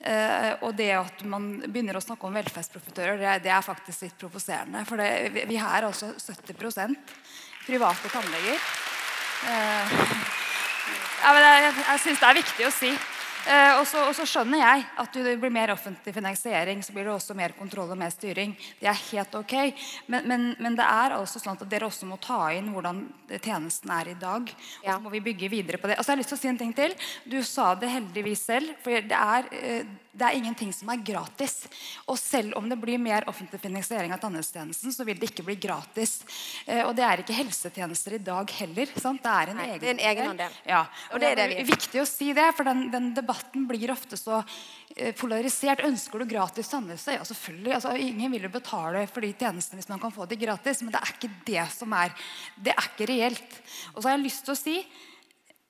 Eh, og det at man begynner å snakke om velferdsprofitører, det, er faktisk litt provoserende. For det, vi, er altså 70 private tannleger. Eh, [laughs] jeg, jeg syns det er viktig å si. Eh, og, så, og så skjønner jeg at det blir mer offentlig finansiering, så blir det også mer kontroll og mer styring. Det er helt ok. Men, men, men det er altså sånn at dere også må ta inn hvordan tjenesten er i dag. Og så må vi bygge videre på det. Og så har jeg lyst til å si en ting til. Du sa det heldigvis selv. For det er, eh, det er ingenting som er gratis. Og selv om det blir mer offentlig finansiering av tannhelsetjenesten, så vil det ikke bli gratis. Eh, Og det er ikke helsetjenester i dag heller. Sant? Det er en Nei, egen det er en egenandel. Ja. Og Og det er det vi- viktig å si det, for den, den debatten blir ofte så eh, polarisert. Ønsker du gratis tannhelse? Ja, selvfølgelig. Altså, ingen vil jo betale for de tjenestene hvis man kan få de gratis, men det er ikke det som er Det er ikke reelt. Og så har jeg lyst til å si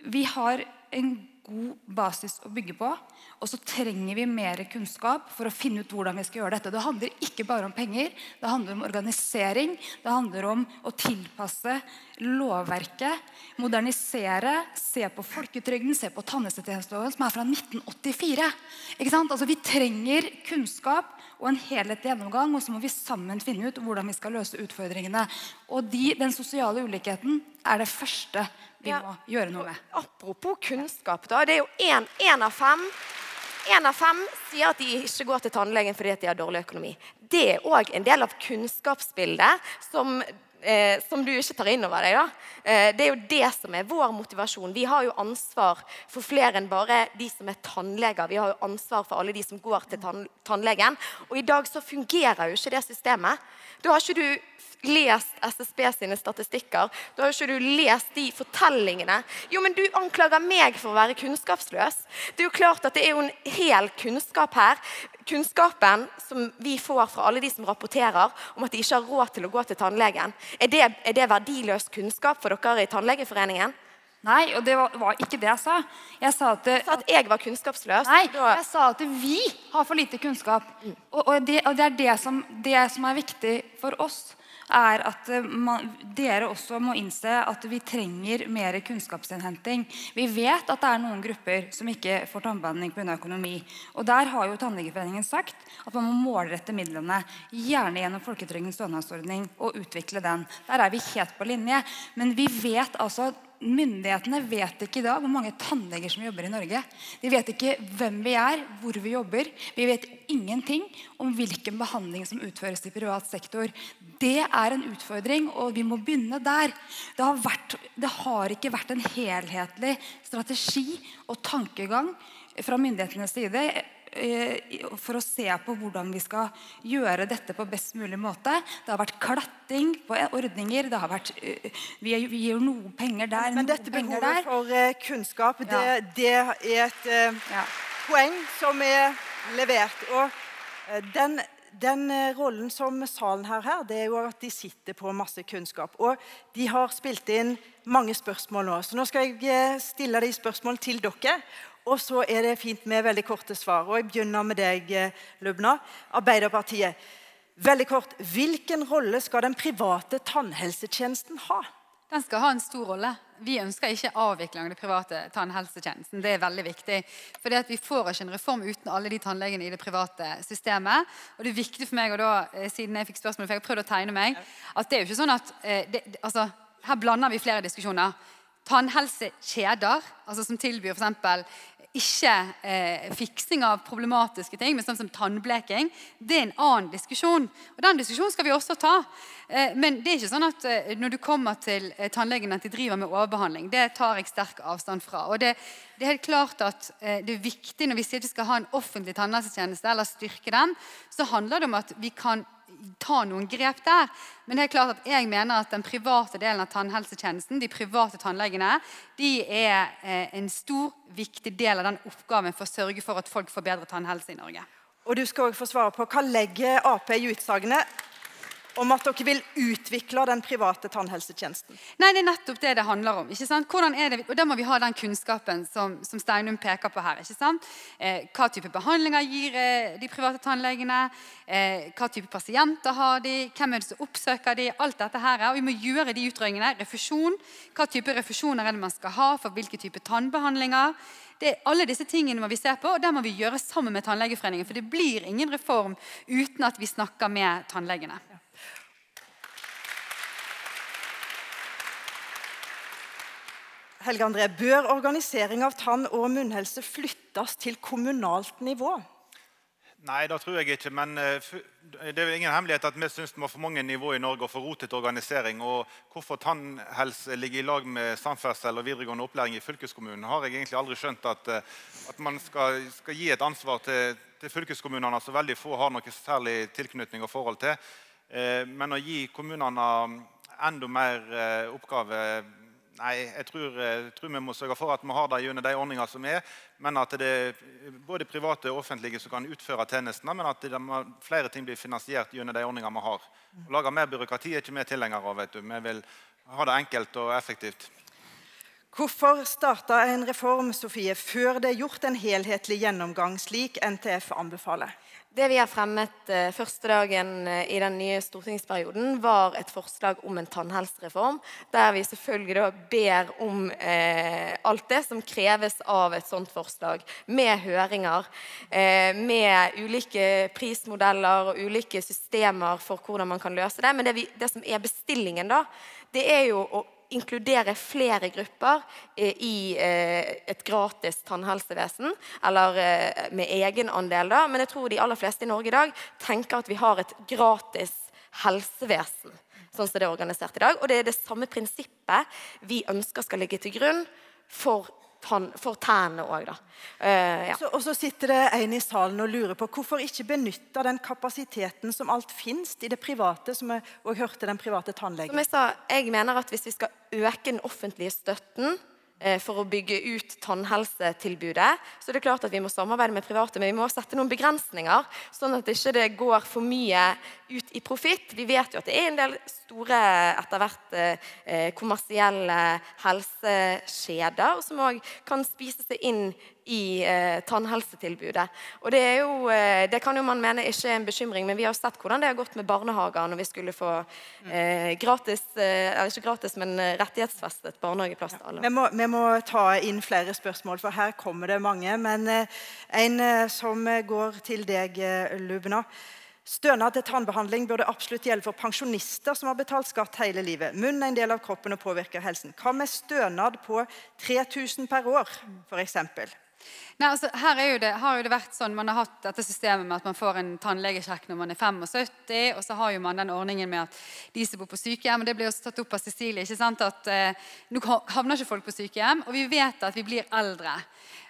vi har en god basis å bygge på. Og så trenger vi mer kunnskap for å finne ut hvordan vi skal gjøre dette. Det handler ikke bare om penger, det handler om organisering. Det handler om å tilpasse lovverket, modernisere, se på folketrygden, se på tannhelsetjenesteloven, som er fra 1984. Ikke sant? Altså, vi trenger kunnskap og en helhetlig gjennomgang, og så må vi sammen finne ut hvordan vi skal løse utfordringene. Og de, den sosiale ulikheten er det første vi Ja. må gjøre noe med. Apropos kunnskap, da. Det er jo én av fem en av fem sier at de ikke går til tannlegen fordi at de har dårlig økonomi. Det er òg en del av kunnskapsbildet som, eh, som du ikke tar inn over deg. Eh, det er jo det som er vår motivasjon. Vi har jo ansvar for flere enn bare de som er tannleger. Vi har jo ansvar for alle de som går til tann tannlegen. Og i dag så fungerer jo ikke det systemet. Da har ikke du lest SSB sine statistikker. Da har ikke du lest de fortellingene. Jo, men du anklager meg for å være kunnskapsløs. Det er jo klart at det er jo en hel kunnskap her. Kunnskapen som vi får fra alle de som rapporterer om at de ikke har råd til å gå til tannlegen. Er det, er det verdiløs kunnskap for dere i Tannlegeforeningen? Nei, og det var, var ikke det jeg sa. Jeg sa at, det, Så at jeg var kunnskapsløs? Nei, jeg sa at vi har for lite kunnskap. Og, og, det, og det er det som, det som er viktig for oss, er at eh, man, dere også må innse at vi trenger mer kunnskapsinnhenting. Vi vet at det er noen grupper som ikke får tannbehandling pga. økonomi. Og der har jo Tannlegeforeningen sagt at man må målrette midlene, gjerne gjennom Folketrygdens stønadsordning, og utvikle den. Der er vi helt på linje. Men vi vet altså Myndighetene vet ikke i dag hvor mange tannleger som jobber i Norge. De vet ikke hvem vi er, hvor vi jobber. Vi vet ingenting om hvilken behandling som utføres i privat sektor. Det er en utfordring, og vi må begynne der. Det har, vært, det har ikke vært en helhetlig strategi og tankegang fra myndighetenes side for å se på hvordan vi skal gjøre dette på best mulig måte. Det har vært klatting på ordninger. det har vært, eh, Vi gir noe penger der, Men dette behovet for uh, kunnskap, ja. det, det, er et ja. poeng som er levert. Og den, den rollen som salen her har, det er jo at de sitter på masse kunnskap. Og de har spilt inn mange spørsmål nå. Så nå skal jeg stille de spørsmål til dere. Og så er det fint med veldig korte svar. Og Jeg begynner med deg, eh, Lubna. Arbeiderpartiet. Veldig kort. Hvilken rolle skal den private tannhelsetjenesten ha? Den skal ha en stor rolle. Vi ønsker ikke avvikling av den private tannhelsetjenesten. Det er veldig viktig. For Vi får ikke en reform uten alle de tannlegene i det private systemet. Og det er viktig for meg, og da, eh, siden jeg fikk spørsmål, for jeg har prøvd å tegne meg, at det er jo ikke sånn at eh, det, altså, Her blander vi flere diskusjoner tannhelsekjeder, altså som tilbyr f.eks. ikke eh, fiksing av problematiske ting, men sånn som tannbleking, det er en annen diskusjon. Og Den diskusjonen skal vi også ta. Eh, men det er ikke sånn at eh, når du kommer til eh, tannlegen at de driver med overbehandling. Det tar jeg sterk avstand fra. Og det, det er helt klart at eh, det er viktig Når vi sier at vi skal ha en offentlig tannhelsetjeneste, eller styrke den, så handler det om at vi kan ta noen grep der. Men det er klart at jeg mener at den private delen av tannhelsetjenesten, de private tannlegene, de er eh, en stor, viktig del av den oppgaven for å sørge for at folk får bedre tannhelse i Norge. Og du skal også få svare på Hva legger Ap i utsagnet om at dere vil utvikle den private tannhelsetjenesten? Nei, Det er nettopp det det handler om. ikke sant? Hvordan er det, og Da må vi ha den kunnskapen som, som Steinum peker på her. ikke sant? Eh, hva type behandlinger gir eh, de private tannlegene? Eh, hva type pasienter har de? Hvem er det som oppsøker de? Alt dette her. Og Vi må gjøre de utredningene. Refusjon. Hva type refusjoner er det man skal ha for hvilke type tannbehandlinger? Det, alle disse tingene må vi se på, og det må vi gjøre sammen med Tannlegeforeningen. For det blir ingen reform uten at vi snakker med tannlegene. Helge André, Bør organisering av tann- og munnhelse flyttes til kommunalt nivå? Nei, det tror jeg ikke. Men eh, det er ingen hemmelighet at vi syns det må for mange nivå i Norge og for rotete organisering. Og hvorfor tannhelse ligger i lag med samferdsel og videregående opplæring i fylkeskommunen, har jeg egentlig aldri skjønt at, eh, at man skal, skal, gi et ansvar til, til fylkeskommunene som veldig få har noe særlig tilknytning og forhold til. Eh, men å gi kommunene enda mer oppgaver Nei, jeg tror, jeg eh, tror, vi må sørge for at vi har det gjennom de ordningene som er. Men at det er både private og offentlige som kan utføre tjenestene. Men at det, flere ting blir finansiert gjennom de ordningene vi har. Å lage mer byråkrati er ikke vi tilhengere av. vet du. Vi vil ha det enkelt og effektivt. Hvorfor starta en reform Sofie, før det er gjort en helhetlig gjennomgang, slik NTF anbefaler? Det vi har fremmet eh, første dagen eh, i den nye stortingsperioden, var et forslag om en tannhelsereform. Der vi selvfølgelig da ber om eh, alt det som kreves av et sånt forslag. Med høringer, eh, med ulike prismodeller og ulike systemer for hvordan man kan løse det. Men det, vi, det som er bestillingen, da, det er jo å inkludere flere grupper eh, i eh, et gratis tannhelsevesen, eller eh, med egenandel. da, Men jeg tror de aller fleste i Norge i dag tenker at vi har et gratis helsevesen. sånn som det er organisert i dag. Og det er det samme prinsippet vi ønsker skal ligge til grunn for for tennene òg, da. Uh, ja. og så sitter det en i salen og lurer på hvorfor ikke benytte den kapasiteten som alt finnes i det private, som jeg òg hørte den private tannlegen. Som jeg sa, jeg mener at hvis vi skal øke den offentlige støtten for å bygge ut tannhelsetilbudet. Så det er klart at vi må samarbeide med private, men vi må sette noen begrensninger. Sånn at det ikke går for mye ut i profitt. Vi vet jo at det er en del store etter hvert eh, kommersielle helsekjeder som òg kan spise seg inn i eh, tannhelsetilbudet. Og det, jo, eh, det, kan jo man mene ikke er en bekymring, men vi har sett hvordan det har gått med barnehager når vi skulle få eh, gratis, eh, ikke gratis, men rettighetsfestet barnehageplass til alle. Vi må, vi må, ta inn flere spørsmål, for her kommer det mange. Men eh, en eh, som går til deg, Lubna. Stønad til tannbehandling burde absolutt gjelde for pensjonister som har betalt skatt hele livet. Munnen er en del av kroppen og påvirker helsen. Hva med stønad på 3000 per år, f.eks.? Nei, altså, her jo det, har jo det vært sånn, Man har hatt dette systemet med at man får en tannlegesjekk når man er 75. Og så har jo man den ordningen med at de som bor på sykehjem og Det ble også tatt opp av Cecilie. ikke sant, at eh, Nå havner ikke folk på sykehjem, og vi vet at vi blir eldre.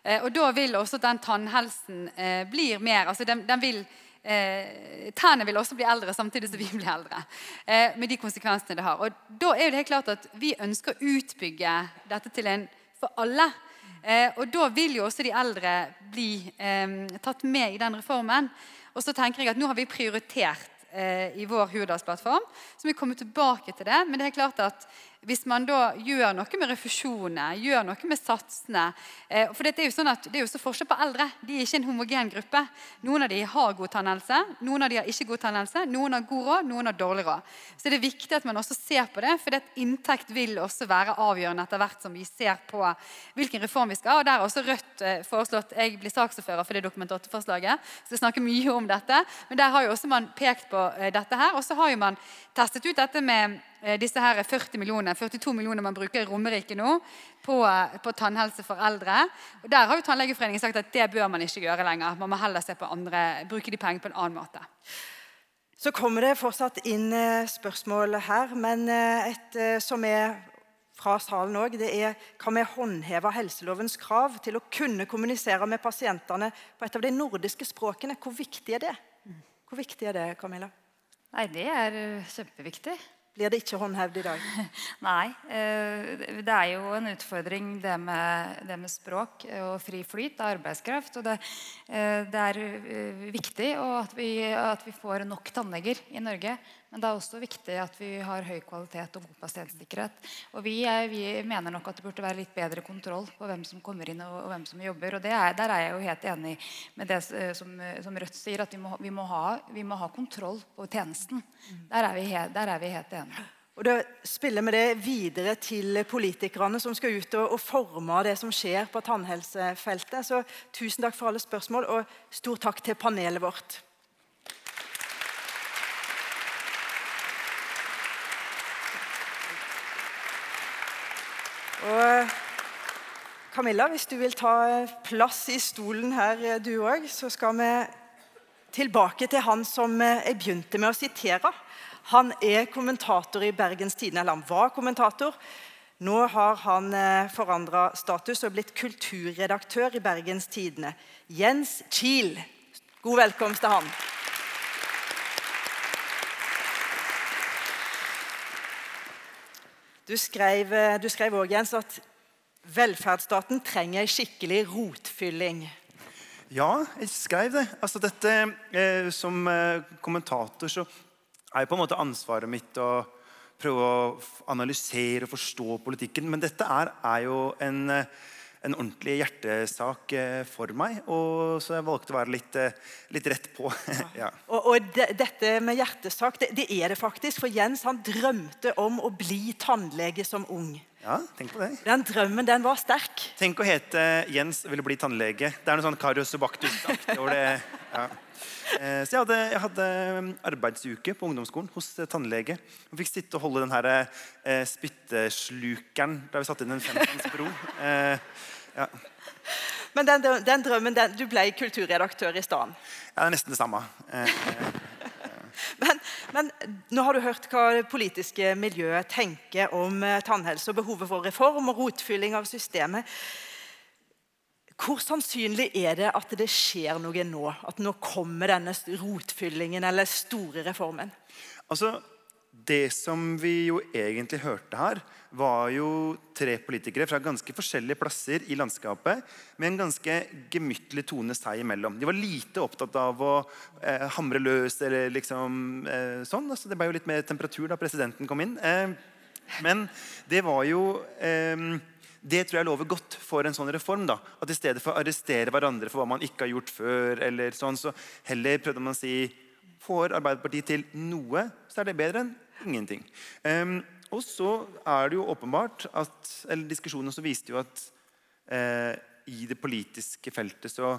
Eh, og Da vil også den tannhelsen eh, bli mer altså den, den vil Eh, Tennene vil også bli eldre samtidig som vi blir eldre. Eh, med de konsekvensene det har. Og Da er det helt klart at vi ønsker å utbygge dette til en for alle. Eh, og Da vil jo også de eldre bli eh, tatt med i den reformen. Og så tenker jeg at Nå har vi prioritert eh, i vår Hurdalsplattform. Så vi kommer tilbake til det. Men det er klart at hvis man da gjør noe med refusjonene, gjør noe med satsene eh, For det er jo sånn at det er jo så forskjell på eldre. De er ikke en homogen gruppe. Noen av de har god tannhelse, noen av de har ikke god tannhelse. Noen har god råd, noen har dårlig råd. Så det er viktig at man også ser på det, for det inntekt vil også være avgjørende etter hvert som vi ser på hvilken reform vi skal ha. Og der har også Rødt eh, foreslått Jeg blir saksordfører for det Dokument 8-forslaget, så jeg snakker mye om dette. Men der har jo også man pekt på eh, dette her. Og så har jo man testet ut dette med disse her 40 millioner, 42 millioner man bruker i Romerike nå på, på, tannhelse for eldre. Og Der har jo Tannlegeforeningen sagt at det bør man ikke gjøre lenger. Man må heller se på andre, bruke de pengene på en annen måte. Så kommer det fortsatt inn eh, spørsmål her, men eh, et som er fra salen òg, det er hva vi håndheve helselovens krav til å kunne kommunisere med pasientene på et av de nordiske språkene. Hvor viktig er det? Hvor viktig er det, Camilla? Nei, Det er kjempeviktig blir det ikke håndhevd i dag? [laughs] Nei. Eh, det er jo en utfordring det med, det med språk og fri flyt av arbeidskraft. Og det, eh, det er eh, viktig at vi, at vi får nok tannleger i Norge. Men det er også viktig at vi har høy kvalitet og god pasientsikkerhet. Og vi, er, vi, mener nok at det burde være litt bedre kontroll på hvem som kommer inn og, og hvem som jobber. Og er, Der er jeg jo helt enig med det som, som Rødt sier, at vi må, vi, må ha, vi må, ha, kontroll på tjenesten. Der er vi, der er vi helt enige. Og Da spiller vi det videre til politikerne som skal ut og, og forme det som skjer på tannhelsefeltet. Så tusen takk for alle spørsmål, og stor takk til panelet vårt. Og Camilla, hvis du vil ta plass i stolen her, du òg, så skal vi tilbake til han som jeg begynte med å sitere. Han er kommentator i Bergens Tidende, eller han var kommentator. Nå har han eh, forandra status og blitt kulturredaktør i Bergens Tidende. Jens Kiel. God velkomst til han. Du skrev, eh, du også, Jens, at velferdsstaten trenger en skikkelig rotfylling. Ja, jeg skrev det. Altså dette, eh, Som eh, kommentator så er på en måte ansvaret mitt å prøve å analysere og forstå politikken. Men dette er, er jo en eh, en ordentlig hjertesak eh, for meg. Og så jeg valgte å være litt, eh, litt rett på. [laughs] ja. Og, og de, dette med hjertesak, det, det, er det faktisk. For Jens han drømte om å bli tannlege som ung. Ja, tenk på det. Den drømmen den var sterk. Tenk å hete Jens ville bli tannlege. Det er noe sånn Karius Subactus-aktig over det. Ja. Eh, så jeg hadde, jeg hadde, um, arbeidsuke på ungdomsskolen hos tannlege. Jeg fikk sitte og holde den her eh, spytteslukeren da vi satte inn en femtonsbro. Eh, ja. Men den, den drømmen den, Du ble kulturredaktør i stedet? Ja, det er nesten det samme. Eh, men, nå har du hørt hva det politiske miljøet tenker om eh, tannhelse og behovet for reform og rotfylling av systemet. Hvor sannsynlig er det at det skjer noe nå? At nå kommer denne rotfyllingen eller store reformen? Altså, Det som vi jo egentlig hørte her, var jo tre politikere fra ganske forskjellige plasser i landskapet med en ganske gemyttlig tone seg imellom. De var lite opptatt av å eh, hamre løs eller liksom eh, sånn. Altså, det ble jo litt mer temperatur da presidenten kom inn. Eh, men det var jo eh, det tror jeg lover godt for en sånn reform. da, At i stedet for å arrestere hverandre for hva man ikke har gjort før, eller sånn, så heller prøvde man å si Får Arbeiderpartiet til noe, så er det bedre enn ingenting. Um, og så er det jo åpenbart at eller Diskusjonen også viste jo at eh, i det politiske feltet så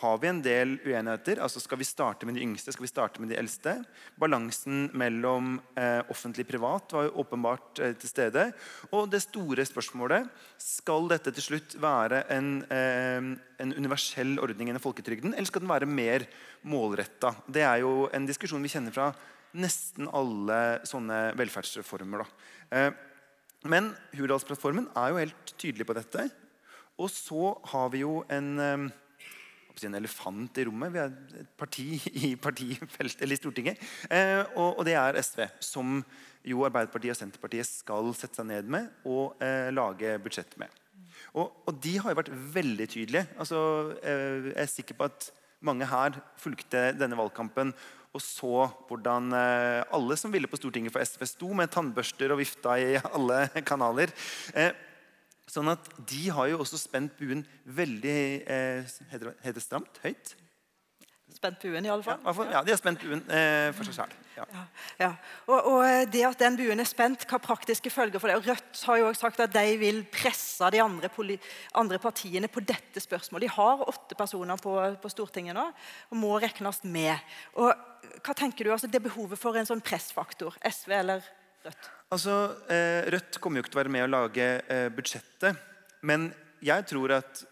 har vi en del uenigheter. altså Skal vi starte med de yngste, skal vi starte med de eldste? Balansen mellom eh, offentlig og privat var jo åpenbart eh, til stede. Og det store spørsmålet skal dette til slutt være en, eh, en universell ordning enn folketrygden, eller skal den være mer målretta? Det er jo en diskusjon vi kjenner fra nesten alle sånne velferdsreformer. Da. men Hurdalsplattformen er jo helt tydelig på dette. Og så har vi jo en eh, en elefant i rommet. Vi er et parti [laughs] i partifeltet, eller i Stortinget. Eh, og, det er SV, som jo Arbeiderpartiet og Senterpartiet skal sette seg ned med og eh, lage budsjett med. Og, og, de har jo vært veldig tydelige. Altså, eh, jeg er sikker på at mange her fulgte denne valgkampen og så hvordan eh, alle som ville på Stortinget for SV, sto med tannbørster og vifta i alle kanaler. Eh, Sånn at De har jo også spent buen veldig eh, heter, det stramt? Høyt? Spent buen, i alle fall. Ja, ja de har spent buen eh, for seg selv. Ja. Ja. Og, og, eh, det at den buen er spent, hva praktiske følger for det? Og Rødt har jo også sagt at de vil presse de andre, andre partiene på dette spørsmålet. De har åtte personer på, på, Stortinget nå og må regnes med. Og hva tenker du, altså Det behovet for en sånn pressfaktor, SV eller Rødt? Altså, eh, Rødt kommer jo ikke til å være med å lage eh, budsjettet. Men jeg tror at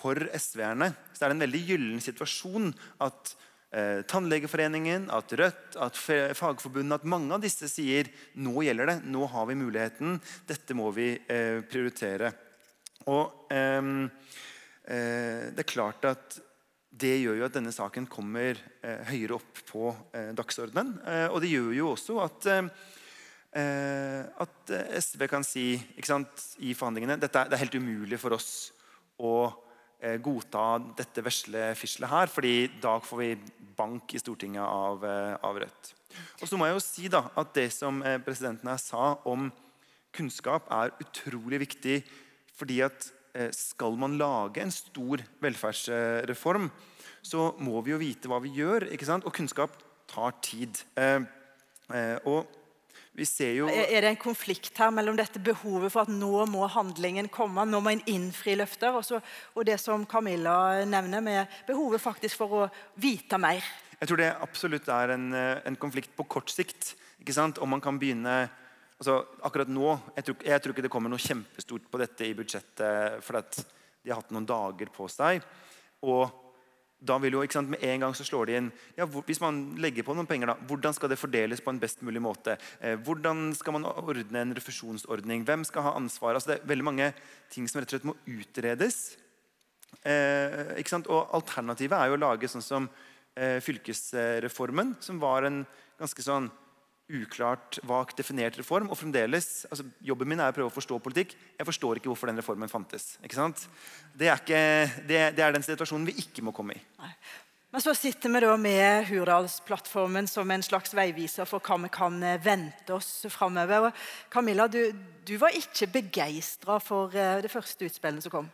for SV-erne så er det en veldig gyllen situasjon at eh, Tannlegeforeningen, at Rødt, at Fagforbundet, at mange av disse sier nå gjelder det, nå har vi muligheten, dette må vi eh, prioritere. Og ehm, eh, det er klart at det gjør jo at denne saken kommer eh, høyere opp på dagsordenen. og det gjør jo også at Eh, at eh, SV kan si sant, i forhandlingene dette det er helt umulig for oss å eh, godta dette vesle fislet her, fordi da får vi bank i Stortinget av, av Rødt. Og så må jeg jo si da, at Det som presidenten her sa om kunnskap, er utrolig viktig. fordi at skal man lage en stor velferdsreform, så må vi jo vite hva vi gjør. ikke sant? Og kunnskap tar tid. og jo... Er det en konflikt her mellom dette behovet for at nå må handlingen komme, nå må en innfri løfter, og, så, og det som Camilla nevner, med behovet faktisk for å vite mer? Jeg tror det absolutt er en, eh, en konflikt på kort sikt. ikke sant? Om man kan begynne altså akkurat nå, jeg tror, jeg tror, ikke det kommer noe kjempestort på dette i budsjettet, for at de har hatt noen dager på seg. Og da vil jo, ikke sant, Med en gang så slår de inn ja, Hvis man legger på noen penger, da, hvordan skal det fordeles på en best mulig måte? Eh, hvordan skal man ordne en refusjonsordning? Hvem skal ha ansvar? Altså, det er veldig mange ting som rett og slett må utredes. Eh, ikke sant? Og Alternativet er jo å lage sånn som eh, fylkesreformen, som var en ganske sånn uklart, vagt definert reform. Og fremdeles, altså Jobben min er å prøve å forstå politikk. Jeg forstår ikke hvorfor den reformen fantes. ikke sant? Det er, ikke, det, det er den situasjonen vi ikke må komme i. Nei. Men så sitter vi da med Hurdalsplattformen som en slags veiviser for hva vi kan eh, vente oss framover. Camilla, du, du var ikke begeistra for eh, det første utspillet som kom?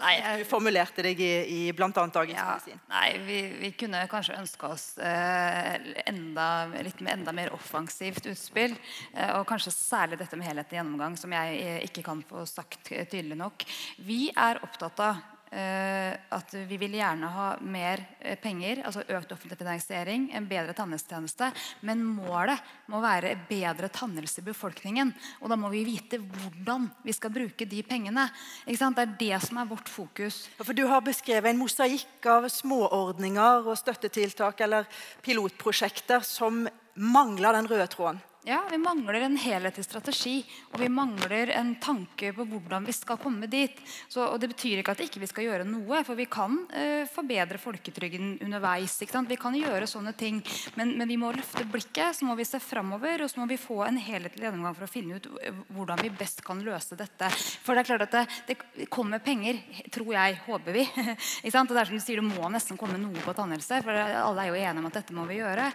Nei, jeg, formulerte deg i, i bl.a. Dagens ja, Medisin. Nei, vi, vi, kunne kanskje ønska oss eh, enda, litt enda mer offensivt utspill. Eh, og kanskje særlig dette med helhetlig gjennomgang, som jeg eh, ikke kan få sagt tydelig nok. Vi er opptatt av Eh, at vi vil gjerne ha mer eh, penger, altså økt offentlig finansiering, en bedre tannhelsetjeneste. Men målet må være bedre tannhelse i befolkningen. Og da må vi vite hvordan vi skal bruke de pengene. Det er det som er vårt fokus. For Du har beskrevet en mosaikk av småordninger og støttetiltak eller pilotprosjekter som mangler den røde tråden. Ja, Vi mangler en helhetlig strategi og vi mangler en tanke på hvordan vi skal komme dit. Så, og Det betyr ikke at ikke vi ikke skal gjøre noe, for vi kan eh, forbedre folketrygden underveis. Vi kan gjøre sånne ting, men, men, vi må løfte blikket, så må vi se framover og så må vi få en helhetlig gjennomgang for å finne ut hvordan vi best kan løse dette. For Det er klart at det, det kommer penger, tror jeg, håper vi. [laughs] og det er som du sier, det må nesten komme noe på tannhelse, for alle er jo enige om at dette må vi gjøre.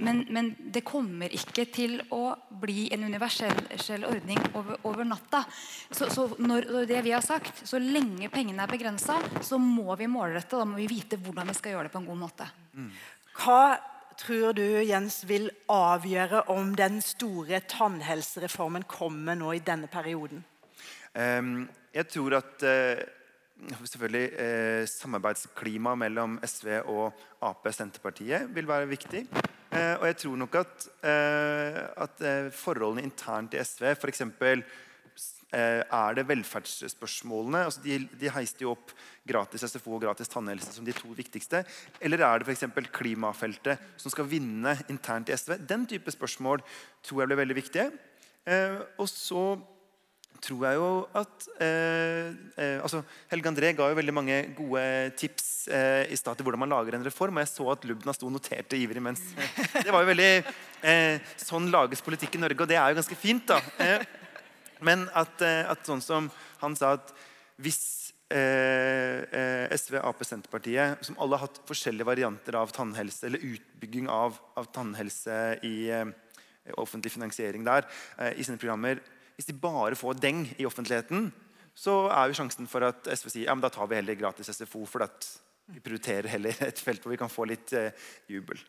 Men, men det kommer ikke til å bli en universell ordning over, over natta. Så, så når, det vi har sagt, så lenge pengene er begrensa, så må vi målrette. Da må vi vite hvordan vi skal gjøre det på en god måte. Mm. Hva tror du Jens, vil avgjøre om den store tannhelsereformen kommer nå i denne perioden? Um, jeg tror at uh, selvfølgelig eh, samarbeidsklima mellom SV og Ap Senterpartiet vil være viktig. Eh, og jeg tror nok at, eh, at eh, forholdene internt i SV, f.eks. Er det velferdsspørsmålene? Altså de, de heiste jo opp gratis SFO og gratis tannhelse som de to viktigste. Eller er det f.eks. klimafeltet som skal vinne internt i SV? Den type spørsmål tror jeg blir veldig viktige. Og så tror jeg jo at eh, eh, altså Helge André ga jo veldig mange gode tips eh, i stad til hvordan man lager en reform. Og jeg så at Lubna sto og noterte ivrig mens [laughs] Det var jo veldig eh, Sånn lages politikk i Norge, og det er jo ganske fint. da eh, Men at, eh, at, sånn som han sa at hvis SV, Ap, Senterpartiet, som alle har hatt forskjellige varianter av tannhelse, eller utbygging av, av tannhelse i offentlig finansiering der, i sine programmer hvis de bare får deng i offentligheten, så er jo sjansen for at SV sier ja, men da tar vi heller gratis SFO. for at vi prioriterer heller et felt hvor vi kan få litt eh, jubel.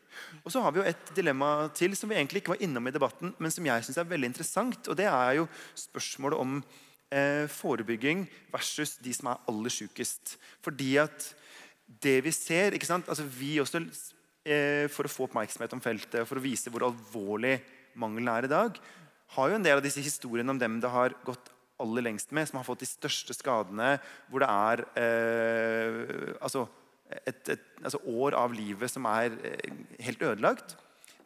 Og så har vi jo et dilemma til som vi egentlig ikke var innom i debatten, men som jeg synes er veldig interessant. og Det er jo spørsmålet om eh, forebygging versus de som er aller sykest. Fordi at det vi ser ikke sant? Altså Vi også, eh, for å få oppmerksomhet om feltet, for å vise hvor alvorlig mangelen er i dag, har jo en del av disse historiene om dem det har gått aller lengst med, som har fått de største skadene, hvor det er eh, altså et, et altså år av livet som er eh, helt ødelagt.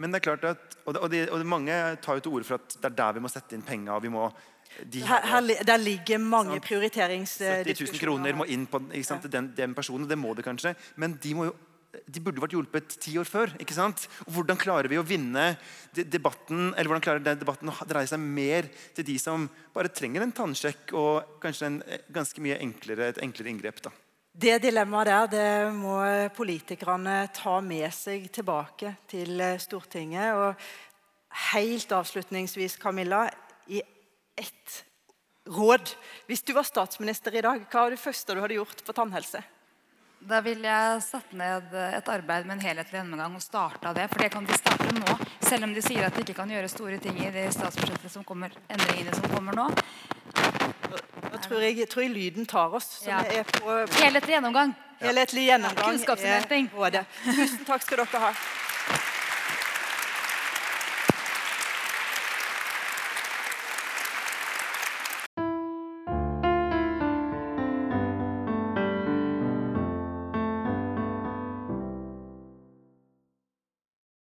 Men det er klart at, og, det, og, det, og Mange tar jo til orde for at det er der vi må sette inn penga. De her, her, der ligger mange prioriteringsdiskusjoner. 70 000 kroner må inn på den, den personen. Det må det kanskje. Men de må jo de burde vært hjulpet ti år før. ikke sant? Og hvordan klarer vi å vinne debatten eller hvordan klarer den debatten å dreie seg mer til de som bare trenger en tannsjekk og kanskje en eh, ganske mye enklere, et enklere inngrep? da? Det dilemmaet der det må politikerne ta med seg tilbake til eh, Stortinget. Og helt avslutningsvis, Camilla, i ett råd. Hvis du var statsminister i dag, hva var det første du hadde gjort på tannhelse? Da ville jeg satt ned et arbeid med en helhetlig gjennomgang og starta det. For det kan de starte nå, selv om de sier at de ikke kan gjøre store ting i det statsbudsjettene som kommer, endringene som kommer nå. Nå tror jeg, tror jeg lyden tar oss. Ja. Helhetlig gjennomgang. Helhetlig gjennomgang Kunnskapsinnhenting. Tusen takk skal dere ha.